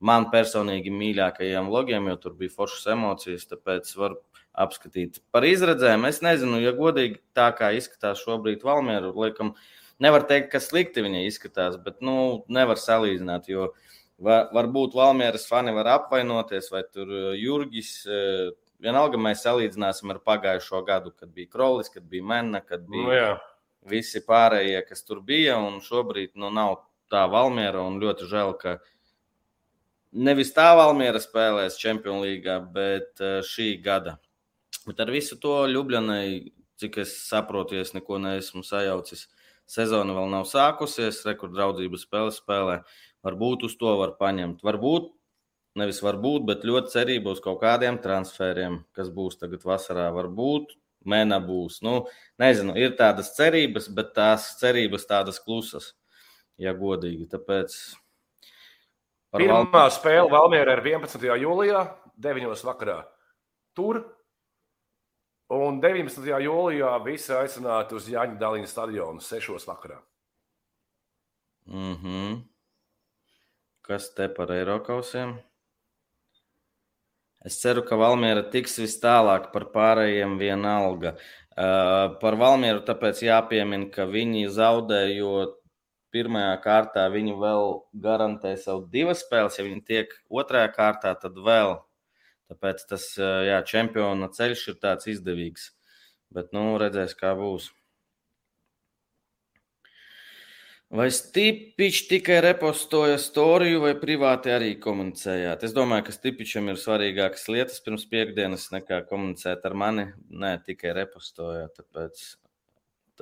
man personīgi mīļākajiem vlogiem, jo tur bija foršas emocijas, tāpēc var apskatīt par izredzēm. Es nezinu, ja godīgi tā kā izskatās šobrīd Valmieru, laikam, uh, nevar teikt, ka slikti viņa izskatās, bet nu, nevar salīdzināt. Jo var, varbūt Valmieras fani var apvainoties, vai tur uh, Jurgis. Uh, vienalga mēs salīdzināsim ar pagājušo gadu, kad bija Krolis, kad bija Menna, kad bija nu, jā. visi pārējie, kas tur bija. Un šobrīd nu, nav tā Valmiera. Ļoti žēl, ka nevis tā Valmiera spēlēs Champions League, bet uh, šī gada. Bet ar visu to Ljubljanai, cik es saprotu, es neko neesmu sajaucis. Uh, Sezona vēl nav sākusies, rekorddraudzības spēle spēlē. Varbūt uz to var paņemt. Varbūt, nevis varbūt, bet ļoti cerība uz kaut kādiem transferiem, kas būs tagad vasarā. Varbūt mēnā būs. Nu, nezinu, ir tādas cerības, bet tās cerības tādas klusas, ja godīgi. Tāpēc. Pirmā Val... spēle Valmjerā ir 11. jūlijā, 9. vakarā. Tur Un 19. jūlijā visi aicināti uz Jāņa Dāļina stadionu 6. vakarā. Mm -hmm. Kas te par Eiropausiem? Es ceru, ka Valmiera tiks vis tālāk par pārējiem vienalga. Uh, par Valmieru tāpēc jāpiemina, ka viņi zaudējot pirmajā kārtā, viņi vēl garantē savu divas spēles. Ja viņi tiek otrajā kārtā, tad vēl Tāpēc tas jā, čempiona ceļš ir tāds izdevīgs. Bet nu, redzēs, kā būs. Vai Stipičs tikai repostoja storiju, vai privāti arī komunicējāt? Es domāju, ka Stipičam ir svarīgākas lietas pirms piekdienas nekā komunicēt ar mani. Nē, tikai repostoja. Tāpēc,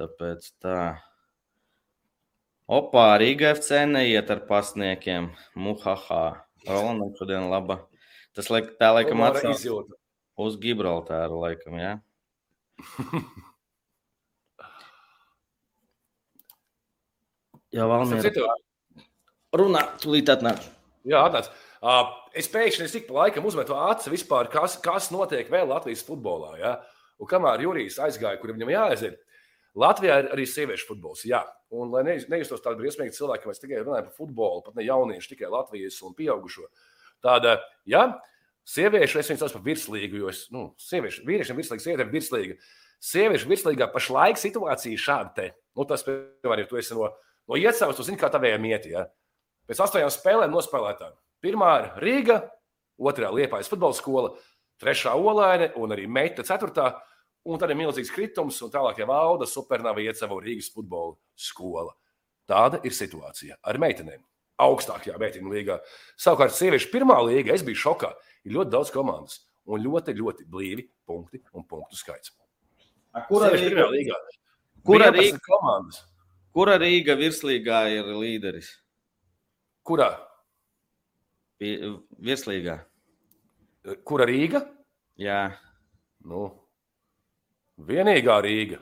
tāpēc tā. Opā, Rīga FC neiet ar pasniekiem. Muhaha. Rolandam šodien laba Tas laik, tā laikam atsauc uz Gibraltāru, laikam, jā. [LAUGHS] Jā, Valmiera. Runā, tūlīt atnāc. Jā, atnāc. Uh, es pēkšņi es tik pa laikam uzmetu aci vispār, kas, kas notiek vēl Latvijas futbolā. Ja? Un kamēr Jurijs aizgāja, kur viņam jāaiziet, Latvijā ir arī sieviešu futbols. Jā. Un, lai neizstos tādu briesmīgu cilvēku, mēs tikai runājam par futbolu, pat ne jauniešu, tikai Latvijas un pieaugušo. Tāda, jā, sieviešu es viņu saucu par virslīgu, jo es, nu, sieviešu, vīriešiem virslīga, sievietēm virslīga. Sieviešu virslīgā pašlaik situācija šāda te. Nu, tas, piemēram, ja tu esi no, no iecavas, tu zini, kā tavējiem iet. Ja? Pēc astoņām spēlēm nospēlētām. Pirmā ir Rīga, otrā Liepājas futbola skola, trešā Olaine un arī Meita ceturtā. Un tad ir milzīgs kritums, un tālāk jau valda supernova iecava Rīgas futbola skola. Tāda ir situācija ar meitenēm. Augstākajā meiteņu līgā. Savukārt, sieviešu pirmā līga, es biju šokā. Ir ļoti daudz komandas un ļoti, ļoti blīvi punkti un punktu skaits. Kura Rīga? līgā? Kura Rīga komandas? Kura Rīga virslīgā ir līderis? Kurā? Virslīgā. Kura Rīga? Jā. Nu, Vienīgā Rīga.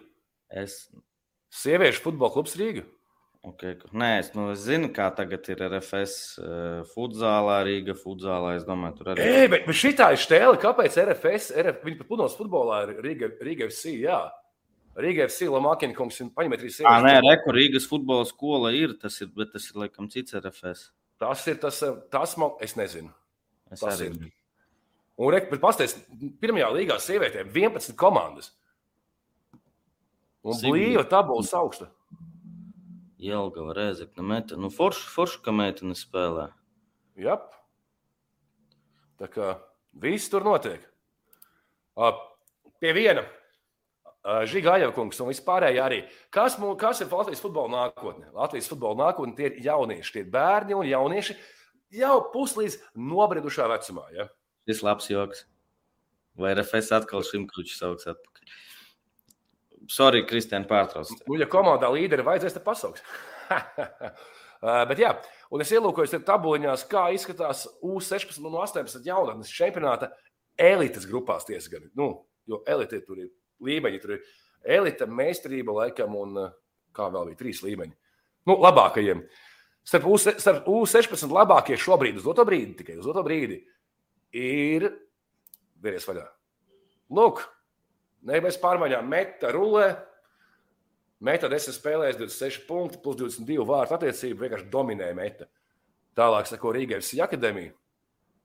Es. Sieviešu futbola klubs Rīga. Okay. Nē, es, nu, es zinu, kā tagad ir RFS uh, futzālā, Rīga futzālā. Es domāju, tur arī ir. Bet, bet šī tā ir stēle, kāpēc RFS, RF, viņi pat pludmales futbolā ir Rīga, Rīga FC. Jā. Rīga FC, Lamakina kungs, un paņemiet arī sieviešu. Nē, Reku Rīgas futbola skola ir, tas ir, bet tas ir laikam cits RFS. Tas ir tas, tas man, es nezinu. Es tas arī. ir. Un, re, bet pastāstiet, pirmajā līgā sievietēm 11 komandas. Un blīva tabulas augsta. Jelgava, Rēzekne, meta. Nu, forši, forši, ka meitene spēlē. Jā. Tā kā viss tur notiek. Pie viena. Žiga Aļakungs un vispārējie arī. Kas, kas ir Latvijas futbola nākotne? Latvijas futbola nākotne tie ir jaunieši, tie ir bērni un jaunieši jau puslīdz nobriedušā vecumā. Ja? Ir labs joks. Vai RFS atkal Šimkručs sauks atpakaļ? Sorry, Kristēna, pārtrauc. Nu, ja komandā līderi vajadzēs, tad pasauks. [LAUGHS] Uh, bet, jā, un es ielūkojos tabuliņās, kā izskatās U16 un 18 jaunatnes čempionāta elites grupās tiesa gan. Nu, jo elite tur ir līmeņi, tur ir elite, meistarība laikam un uh, kā vēl bija trīs līmeņi. Nu, labākajiem. Starp, U, starp U16 labākie šobrīd, uz doto brīdi, tikai uz doto brīdi, ir vīries vaļā. Lūk, Ne bez pārmaiņām, meta rulē. Meta desmit spēlēs 26 punkti, plus 22 vārtu attiecību. Vienkārši dominē meta. Tālāk sako Rīgas akadēmija.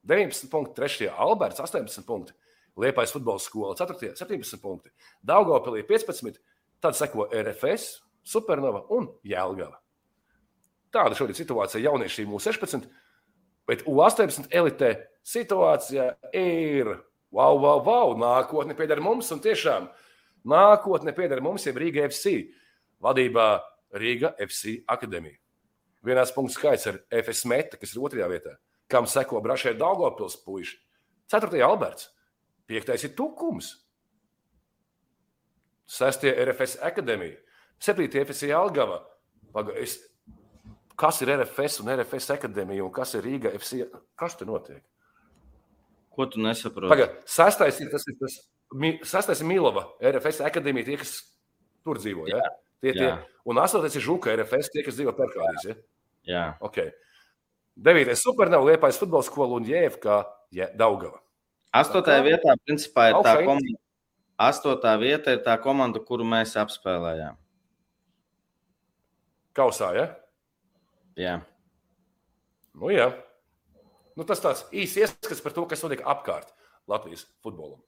19 punkti, 3. Alberts, 18 punkti. Liepais futbola skola, 4. 17 punkti. Daugopilī 15, tad seko RFS, Supernova un Jēlgava. Tāda šodien situācija jauniešiem U16, bet U18 elitē situācija ir Wow, wow, wow, nākotne pieder mums, un tiešām nākotne pieder mums, jeb Rīga FC vadībā Rīga FC akadēmija. Vienās punktu skaits ir FS Meta, kas ir otrajā vietā, kam seko Brašē Daugopils puiši. Ceturtajā Alberts, piektais ir Tukums, sestie RFS akadēmija, septītie FS Algava. Paga, es, kas ir RFS un RFS akadēmija un kas ir Rīga FC? Kas tur notiek? Ko tu nesaproti? Pagaid, sastais ir tas, ir tas sastais ir Milova, RFS akadēmija, tie, kas tur dzīvo. Ja? Tie, tie. Un astotais ir Žuka, RFS, tie, kas dzīvo Perkādīs. Ja? Jā. Okay. Devītais Supernova, Liepājas futbola skola un JFK ja, Daugava. Astotajā vietā, principā, ir tā komanda. Astotā vieta ir tā komanda, kuru mēs apspēlējām. Kausā, ja? Jā. Nu, jā. Nu, tas tāds īsts ieskats par to, kas notiek apkārt Latvijas futbolam.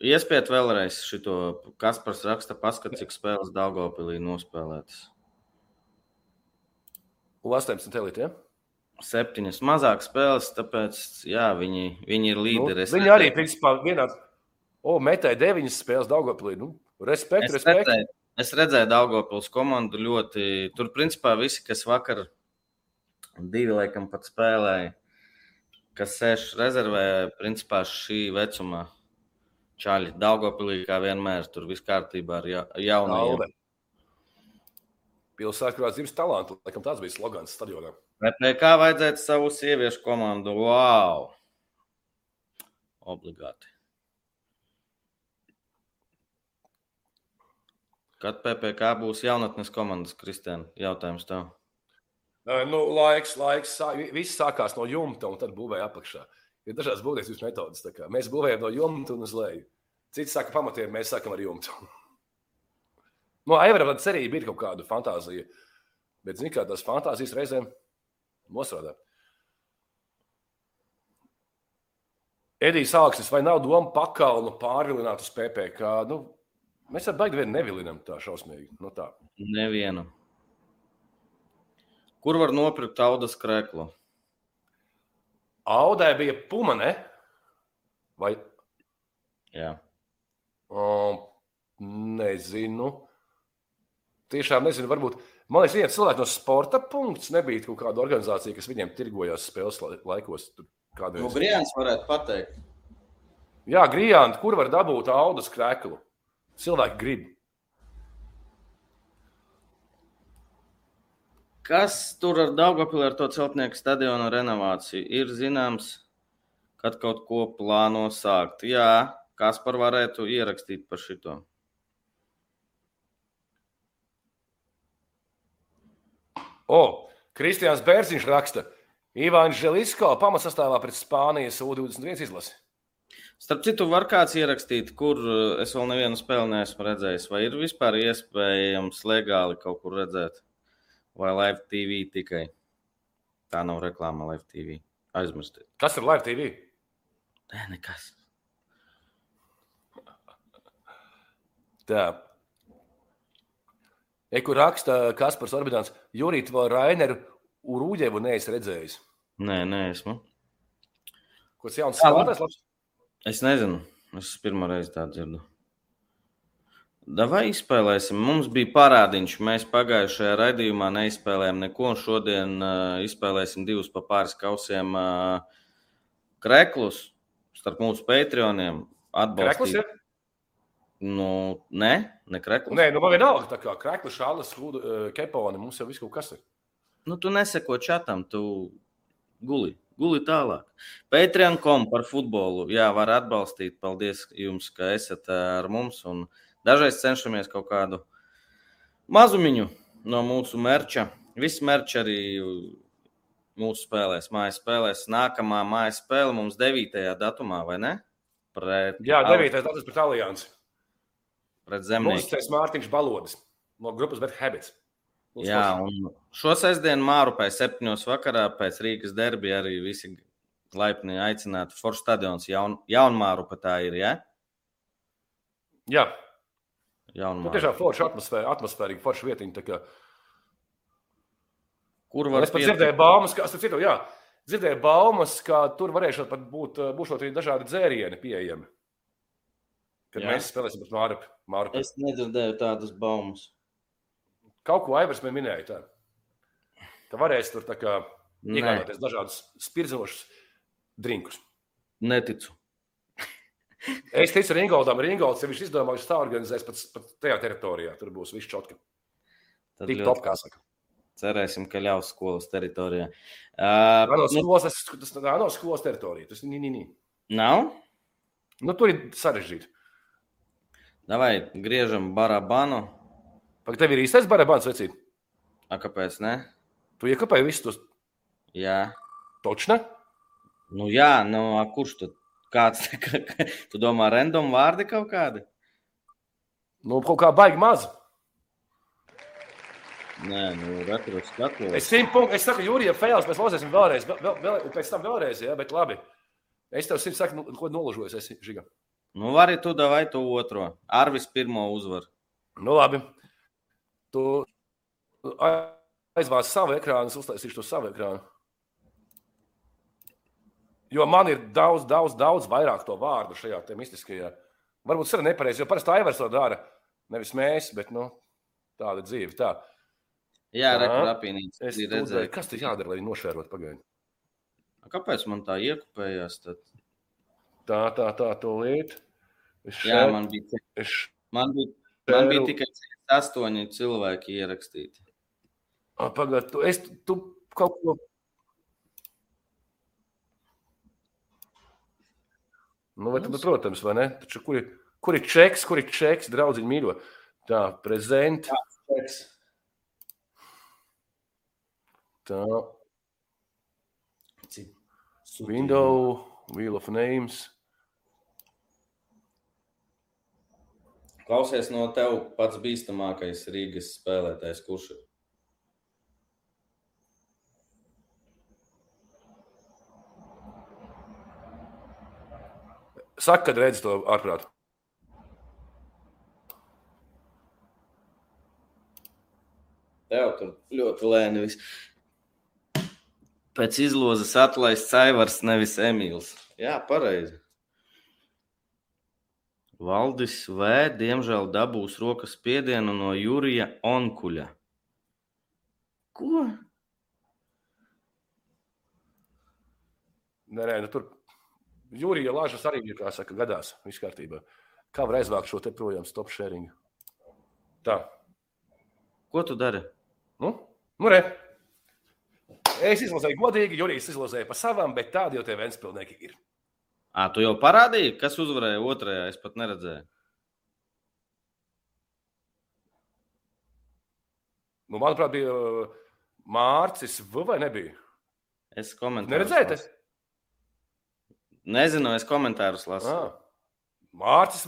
Iespiet vēlreiz šo, kas par raksta, paskat, cik spēles Dāngopilī nospēlētas. U18 elitē. Ja? Septiņas mazākas spēles, tāpēc jā, viņi, viņi ir līderi. Nu, viņi arī, principā, vienāds. O, metēja deviņas spēles Dāngopilī. Nu, respekt, es respekt. Redzēju, es redzēju Dāngopils komandu ļoti. Tur, principā, visi, kas vakar divi, laikam, pat spēlēja kas sēž rezervē, principā šī vecuma čaļi. Daugopilī, kā vienmēr, tur viss kārtībā ar ja, jaunajiem. Pilsēta, kurā dzimst talantu, laikam tāds bija slogans stadionā. Bet kā vajadzētu savu sieviešu komandu? Wow! Obligāti. Kad PPC būs jaunatnes komandas, Kristēna? Jautājums tev. Nu, laiks, laiks, viss sākās no jumta un tad būvēja apakšā. Ir dažādas būvniecības metodas. Mēs būvējam no jumta un uz leju. Citi saka pamatiem, mēs sākam ar jumtu. [LAUGHS] No Aivara tāda cerība ir kaut kāda fantāzija. Bet, zini, kā tās fantāzijas reizēm nosrādāt. Edijs Alksnis, vai nav doma pakalnu pārvilināt uz PPC? Nu, mēs ar baigi vienu nevilinam tā šausmīgi. Nu, tā. Nevienu. Kur var nopirkt audas krēklu? Audē bija puma, ne? Vai? Jā. Um, nezinu. Tiešām nezinu, varbūt. Man liekas, viens cilvēks no sporta punkts nebija kaut kāda organizācija, kas viņiem tirgojās spēles laikos. Kādreiz. Nu, Grijāns varētu pateikt. Jā, Grijāns, kur var dabūt audas krēklu? Cilvēki grib. Kas tur ar Dārgopilu ar to celtnieku stadionu renovāciju? Ir zināms, kad kaut ko plāno sākt. Jā, kas par varētu ierakstīt par šito? O, Kristians Bērziņš raksta, Ivāns Želisko pamatsastāvā pret Spānijas U21 izlasi. Starp citu, var kāds ierakstīt, kur eh, es vēl nevienu spēli neesmu redzējis, vai ir vispār iespējams legāli kaut kur redzēt, vai live TV tikai. Tā nav reklāma live TV. Aizmirstiet. Kas ir live TV? Nē, nekas. Tā, Eku raksta Kaspars Orbidāns, Jurīt vai Raineru Urūģevu neesi redzējis? Nē, neesmu. Ko tas jauns spēlētājs? Es nezinu. Es pirmo reizi tādu dzirdu. Davai izspēlēsim. Mums bija parādiņš. Mēs pagājušajā raidījumā neizspēlējām neko. Šodien uh, izspēlēsim divus pa pāris kausiem uh, kreklus starp mūsu patroniem. Atbalstīt. Kreklus, ja? Nu, nē, ne krekls. Nē, nu man vienalga, tā kā krekls, šādas, keponi, mums jau viss kaut kas ir. Nu, tu neseko čatam, tu guli, guli tālāk. Patreon.com par futbolu, jā, var atbalstīt. Paldies jums, ka esat ar mums. Un dažreiz cenšamies kaut kādu mazumiņu no mūsu merča. Viss merč arī mūsu spēlēs, mājas spēlēs. Nākamā mājas spēle mums 9. datumā, vai ne? Pret Jā, 9. datums pret Aliansi pret zemnieku. Uzticēs Mārtiņš Balodis no grupas Bet Habits. Uz Jā, un šo sestdienu Māru pēc septiņos vakarā pēc Rīgas derbija arī visi laipni aicināti. Foršu stadions jaun, Jaunmāru pat tā ir, ja? Jā. Jaunmāru. Nu, tiešām forša atmosfēra, atmosfērīga forša vietiņa. Kā... Kur var es pat dzirdēju baumas, ka, citu, jā, dzirdēju baumas, ka tur varēšot pat būt, būšot arī dažādi dzērieni pieejami. Kad Jā. mēs spēlēsim pret Māru. Māru. Es nedzirdēju tādas baumas. Kaut ko Aivars man minēja. Tā. Ka varēs tur iegādāties dažādus spirzošus drinkus. Neticu. Es ticu Ringoldam. Ringolds, ja viņš izdomās, tā organizēs pat, pat tajā teritorijā. Tur būs viss čotka. Tik top, kā saka. Cerēsim, ka ļaus skolas teritorijā. Uh, tā nav skolas, nu, tas, tas nav skolas teritorija. Tas nī, nī, nī. Nav? Nu, tur ir sarežģīti. Davai, griežam barabanu. Pagaid, tev ir īstais barabans, vecīt? A, kāpēc ne? Tu iekāpēji visus tos? Jā. Točna? Nu jā, nu, a, kurš tu? Kāds, tu domā, random vārdi kaut kādi? Nu, kaut kā baigi maz. Nē, nu, retro skatos. Es, punktu, es saku, Jūrija, fails, mēs lozēsim vēlreiz, vēl, vēl, pēc tam vēlreiz, jā, bet labi. Es tev simt saku, nu, ko noložojos, esi, Žiga. Nu, vari tu davai to otro. Arvis pirmo uzvaru. Nu, labi. Tu aizvāc savu ekrānu, es uztaisīšu to savu ekrānu. Jo man ir daudz, daudz, daudz vairāk to vārdu šajā mistiskajā. Varbūt tas ir nepareizi, jo parasti Aivars to dara. Nevis mēs, bet nu, tāda dzīve. Tā. Jā, rekurapīnīts. Es redzēju, kas tur jādara, lai nošērot pagaidi. Kāpēc man tā iekupējās? Tad? Tā, tā, tā, to lietu. Jā, man bija, es man bija, man bija tikai astoņi cilvēki ierakstīti. Pagaidiet, tu, es, tu kaut ko. Nu, vai, tad, protams, vai ne? Taču, kur, ir, kur ir čeks, kur ir čeks, draugiņ mīļo? Tā, prezent. Tā. Window, Wheel of Names. Klausies no tev pats bīstamākais Rīgas spēlētājs, kurš ir? Saka, kad redzi to ārprātu. Tev tur ļoti lēni viss. Pēc izlozes atlaists Aivars, nevis Emīls. Jā, pareizi. Valdis V. diemžēl dabūs rokas spiedienu no Jurija Onkuļa. Ko? Nē, nē, nu tur Jurija Lāžas arī ir, kā saka, gadās. Viss kārtībā. Kā var aizvākt šo te projām stop sharing? Tā. Ko tu dari? Nu, nu re. Es izlasīju godīgi, Jurijs izlasīja pa savām, bet tādi jau tie Ventspilnieki ir. Ā, tu jau parādīji, kas uzvarēja otrajā, es pat neredzēju. Nu, manuprāt, bija uh, Mārcis V vai nebija? Es komentēju. Neredzēju? te? Nezinu, es komentārus lasu. Ā. Mārcis.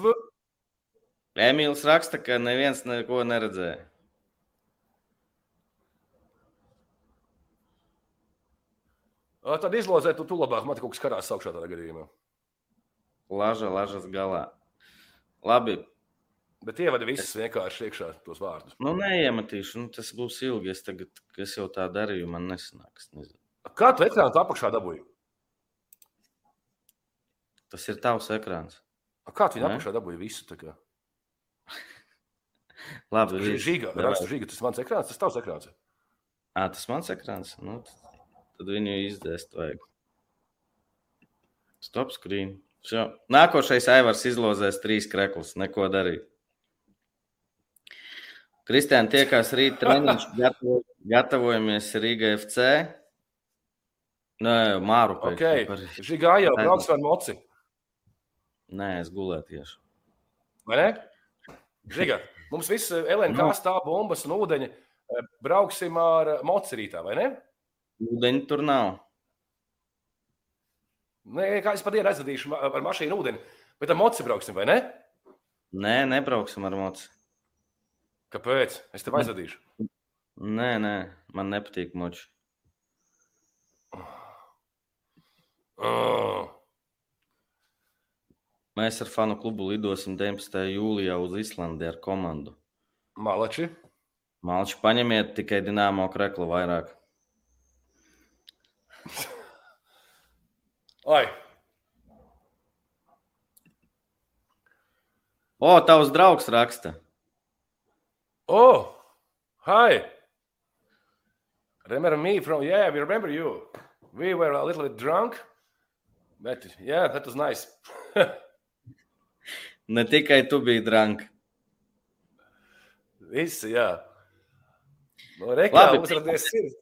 Emīls raksta, ka neviens neko neredzēja. Ā, Tad izlozē, tu, tu labāk man kaut kas karās augšā tādā gadījumā. Laža, lažas galā. Labi, Bet ievada visas vienkārši iekšā tos vārdus. nu neiemetīšu, nu, tas būs ilgi. Es tagad, es jau tā darīju, man nesanāks. Nezinu. Kā tu ekrānu apakšā dabūji? Tas ir tavs ekrāns. A, Kā tu viņu apakšā dabūji visu? [LAUGHS] Labi, viss. Žiga, Davai. raksta Žiga, tas mans ekrāns, tas tavs ekrāns. Ā, tas mans ekrāns. Nu, tad, viņu izdēst vajag. Stop screen. Šo. Nākošais aivars izlozēs trīs kreklus. Neko darīt. Kristiāna tiekās rīt treniņš, [LAUGHS] gatavo, gatavojamies Rīga FC. Nē, Māru pēc. Ok. Žiga jau brauks ar moci. Nē, es gulēju tieši. Vai ne? Žiga, mums viss LNK Nu. stāv bombas un ūdeņi. Eh, Brauksim ar eh, moci rītā, vai ne? Ūdeņi tur nav. Nē, kā es pat dienu aizvedīšu ma- ar mašīnu ūdeni, bet ar moci brauksim, vai ne? Nē, nebrauksim ar mocu. Kāpēc? Es tev aizvedīšu. Nē, nē, man nepatīk moči. Oh. Mēs ar fanu klubu lidosim 19. jūlijā uz Islandi ar komandu. Malači. Malči, paņemiet tikai dināmo kreklu vairāk. [LAUGHS] Ai, O, tavs draugs raksta. oh, hi. Remember me from, yeah, we remember you. We were a little bit drunk, but yeah, that was nice. [LAUGHS] Ne tikai tu biji drunk. Visi, jā. No Labi. reklāmas radies sirds.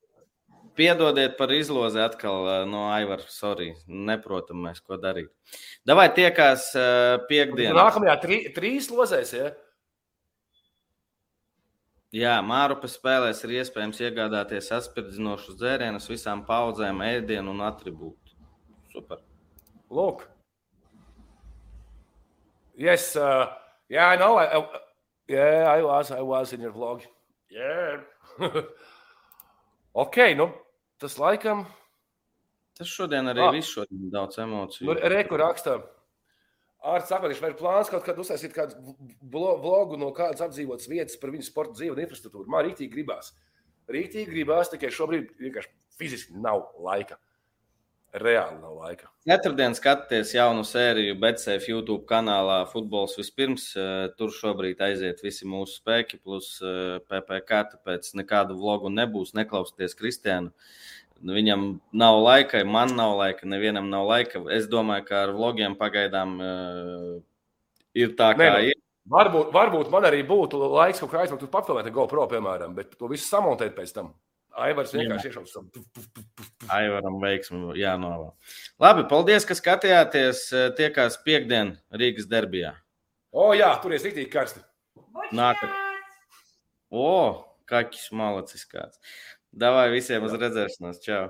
Piedodiet par izlozi atkal eh, no Aivara. Sorry, neprotam mēs, ko darīt. Davai tiekās uh, piekdienā. Nākamajā trī, trīs lozēs, ja? Jā, Mārupa spēlēs ir iespējams iegādāties atspirdzinošus dzērienus visām paudzēm, ēdienu un attribūtu. Super. Look. Yes, uh, yeah, I know. I, I, yeah, I was, I was in your vlog. Yeah. [LAUGHS] ok, nu, tas laikam, Tas šodien arī Ah. viss šodien daudz emociju. nu, reku rakstā. Ārts Akmenišs, vai ir plāns kaut kad uztaisīt kādu vlo- vlogu no kādas apdzīvotas vietas par viņu sporta dzīvi un infrastruktūru? Man rītīgi gribās. Rītīgi gribās, tikai šobrīd vienkārši fiziski nav laika. Reāli nav laika. Ceturtdien skatāties jaunu sēriju Betsafe YouTube kanālā Futbols vispirms. eh, Tur šobrīd aiziet visi mūsu spēki, plus eh, PPC, tāpēc nekādu vlogu nebūs. Neklausieties Kristiānu. Viņam nav laika, man nav laika, nevienam nav laika. Es domāju, ka ar vlogiem pagaidām uh, ir tā, kā Nē, nu, ir. Varbūt, varbūt man arī būtu laiks kaut kā aizbraukt uz papilnētu GoPro, piemēram, bet to visu samontēt pēc tam. Aivars vienkārši iešauts tam. Aivaram veiksmi jānovēl. Labi, paldies, ka skatījāties. Eh, Tiekās piekdien Rīgas derbijā. O, jā, tur ir rītīgi karsti. Nāk. O, kakis malacis kāds. Davai visiem uz redzēšanos. Čau!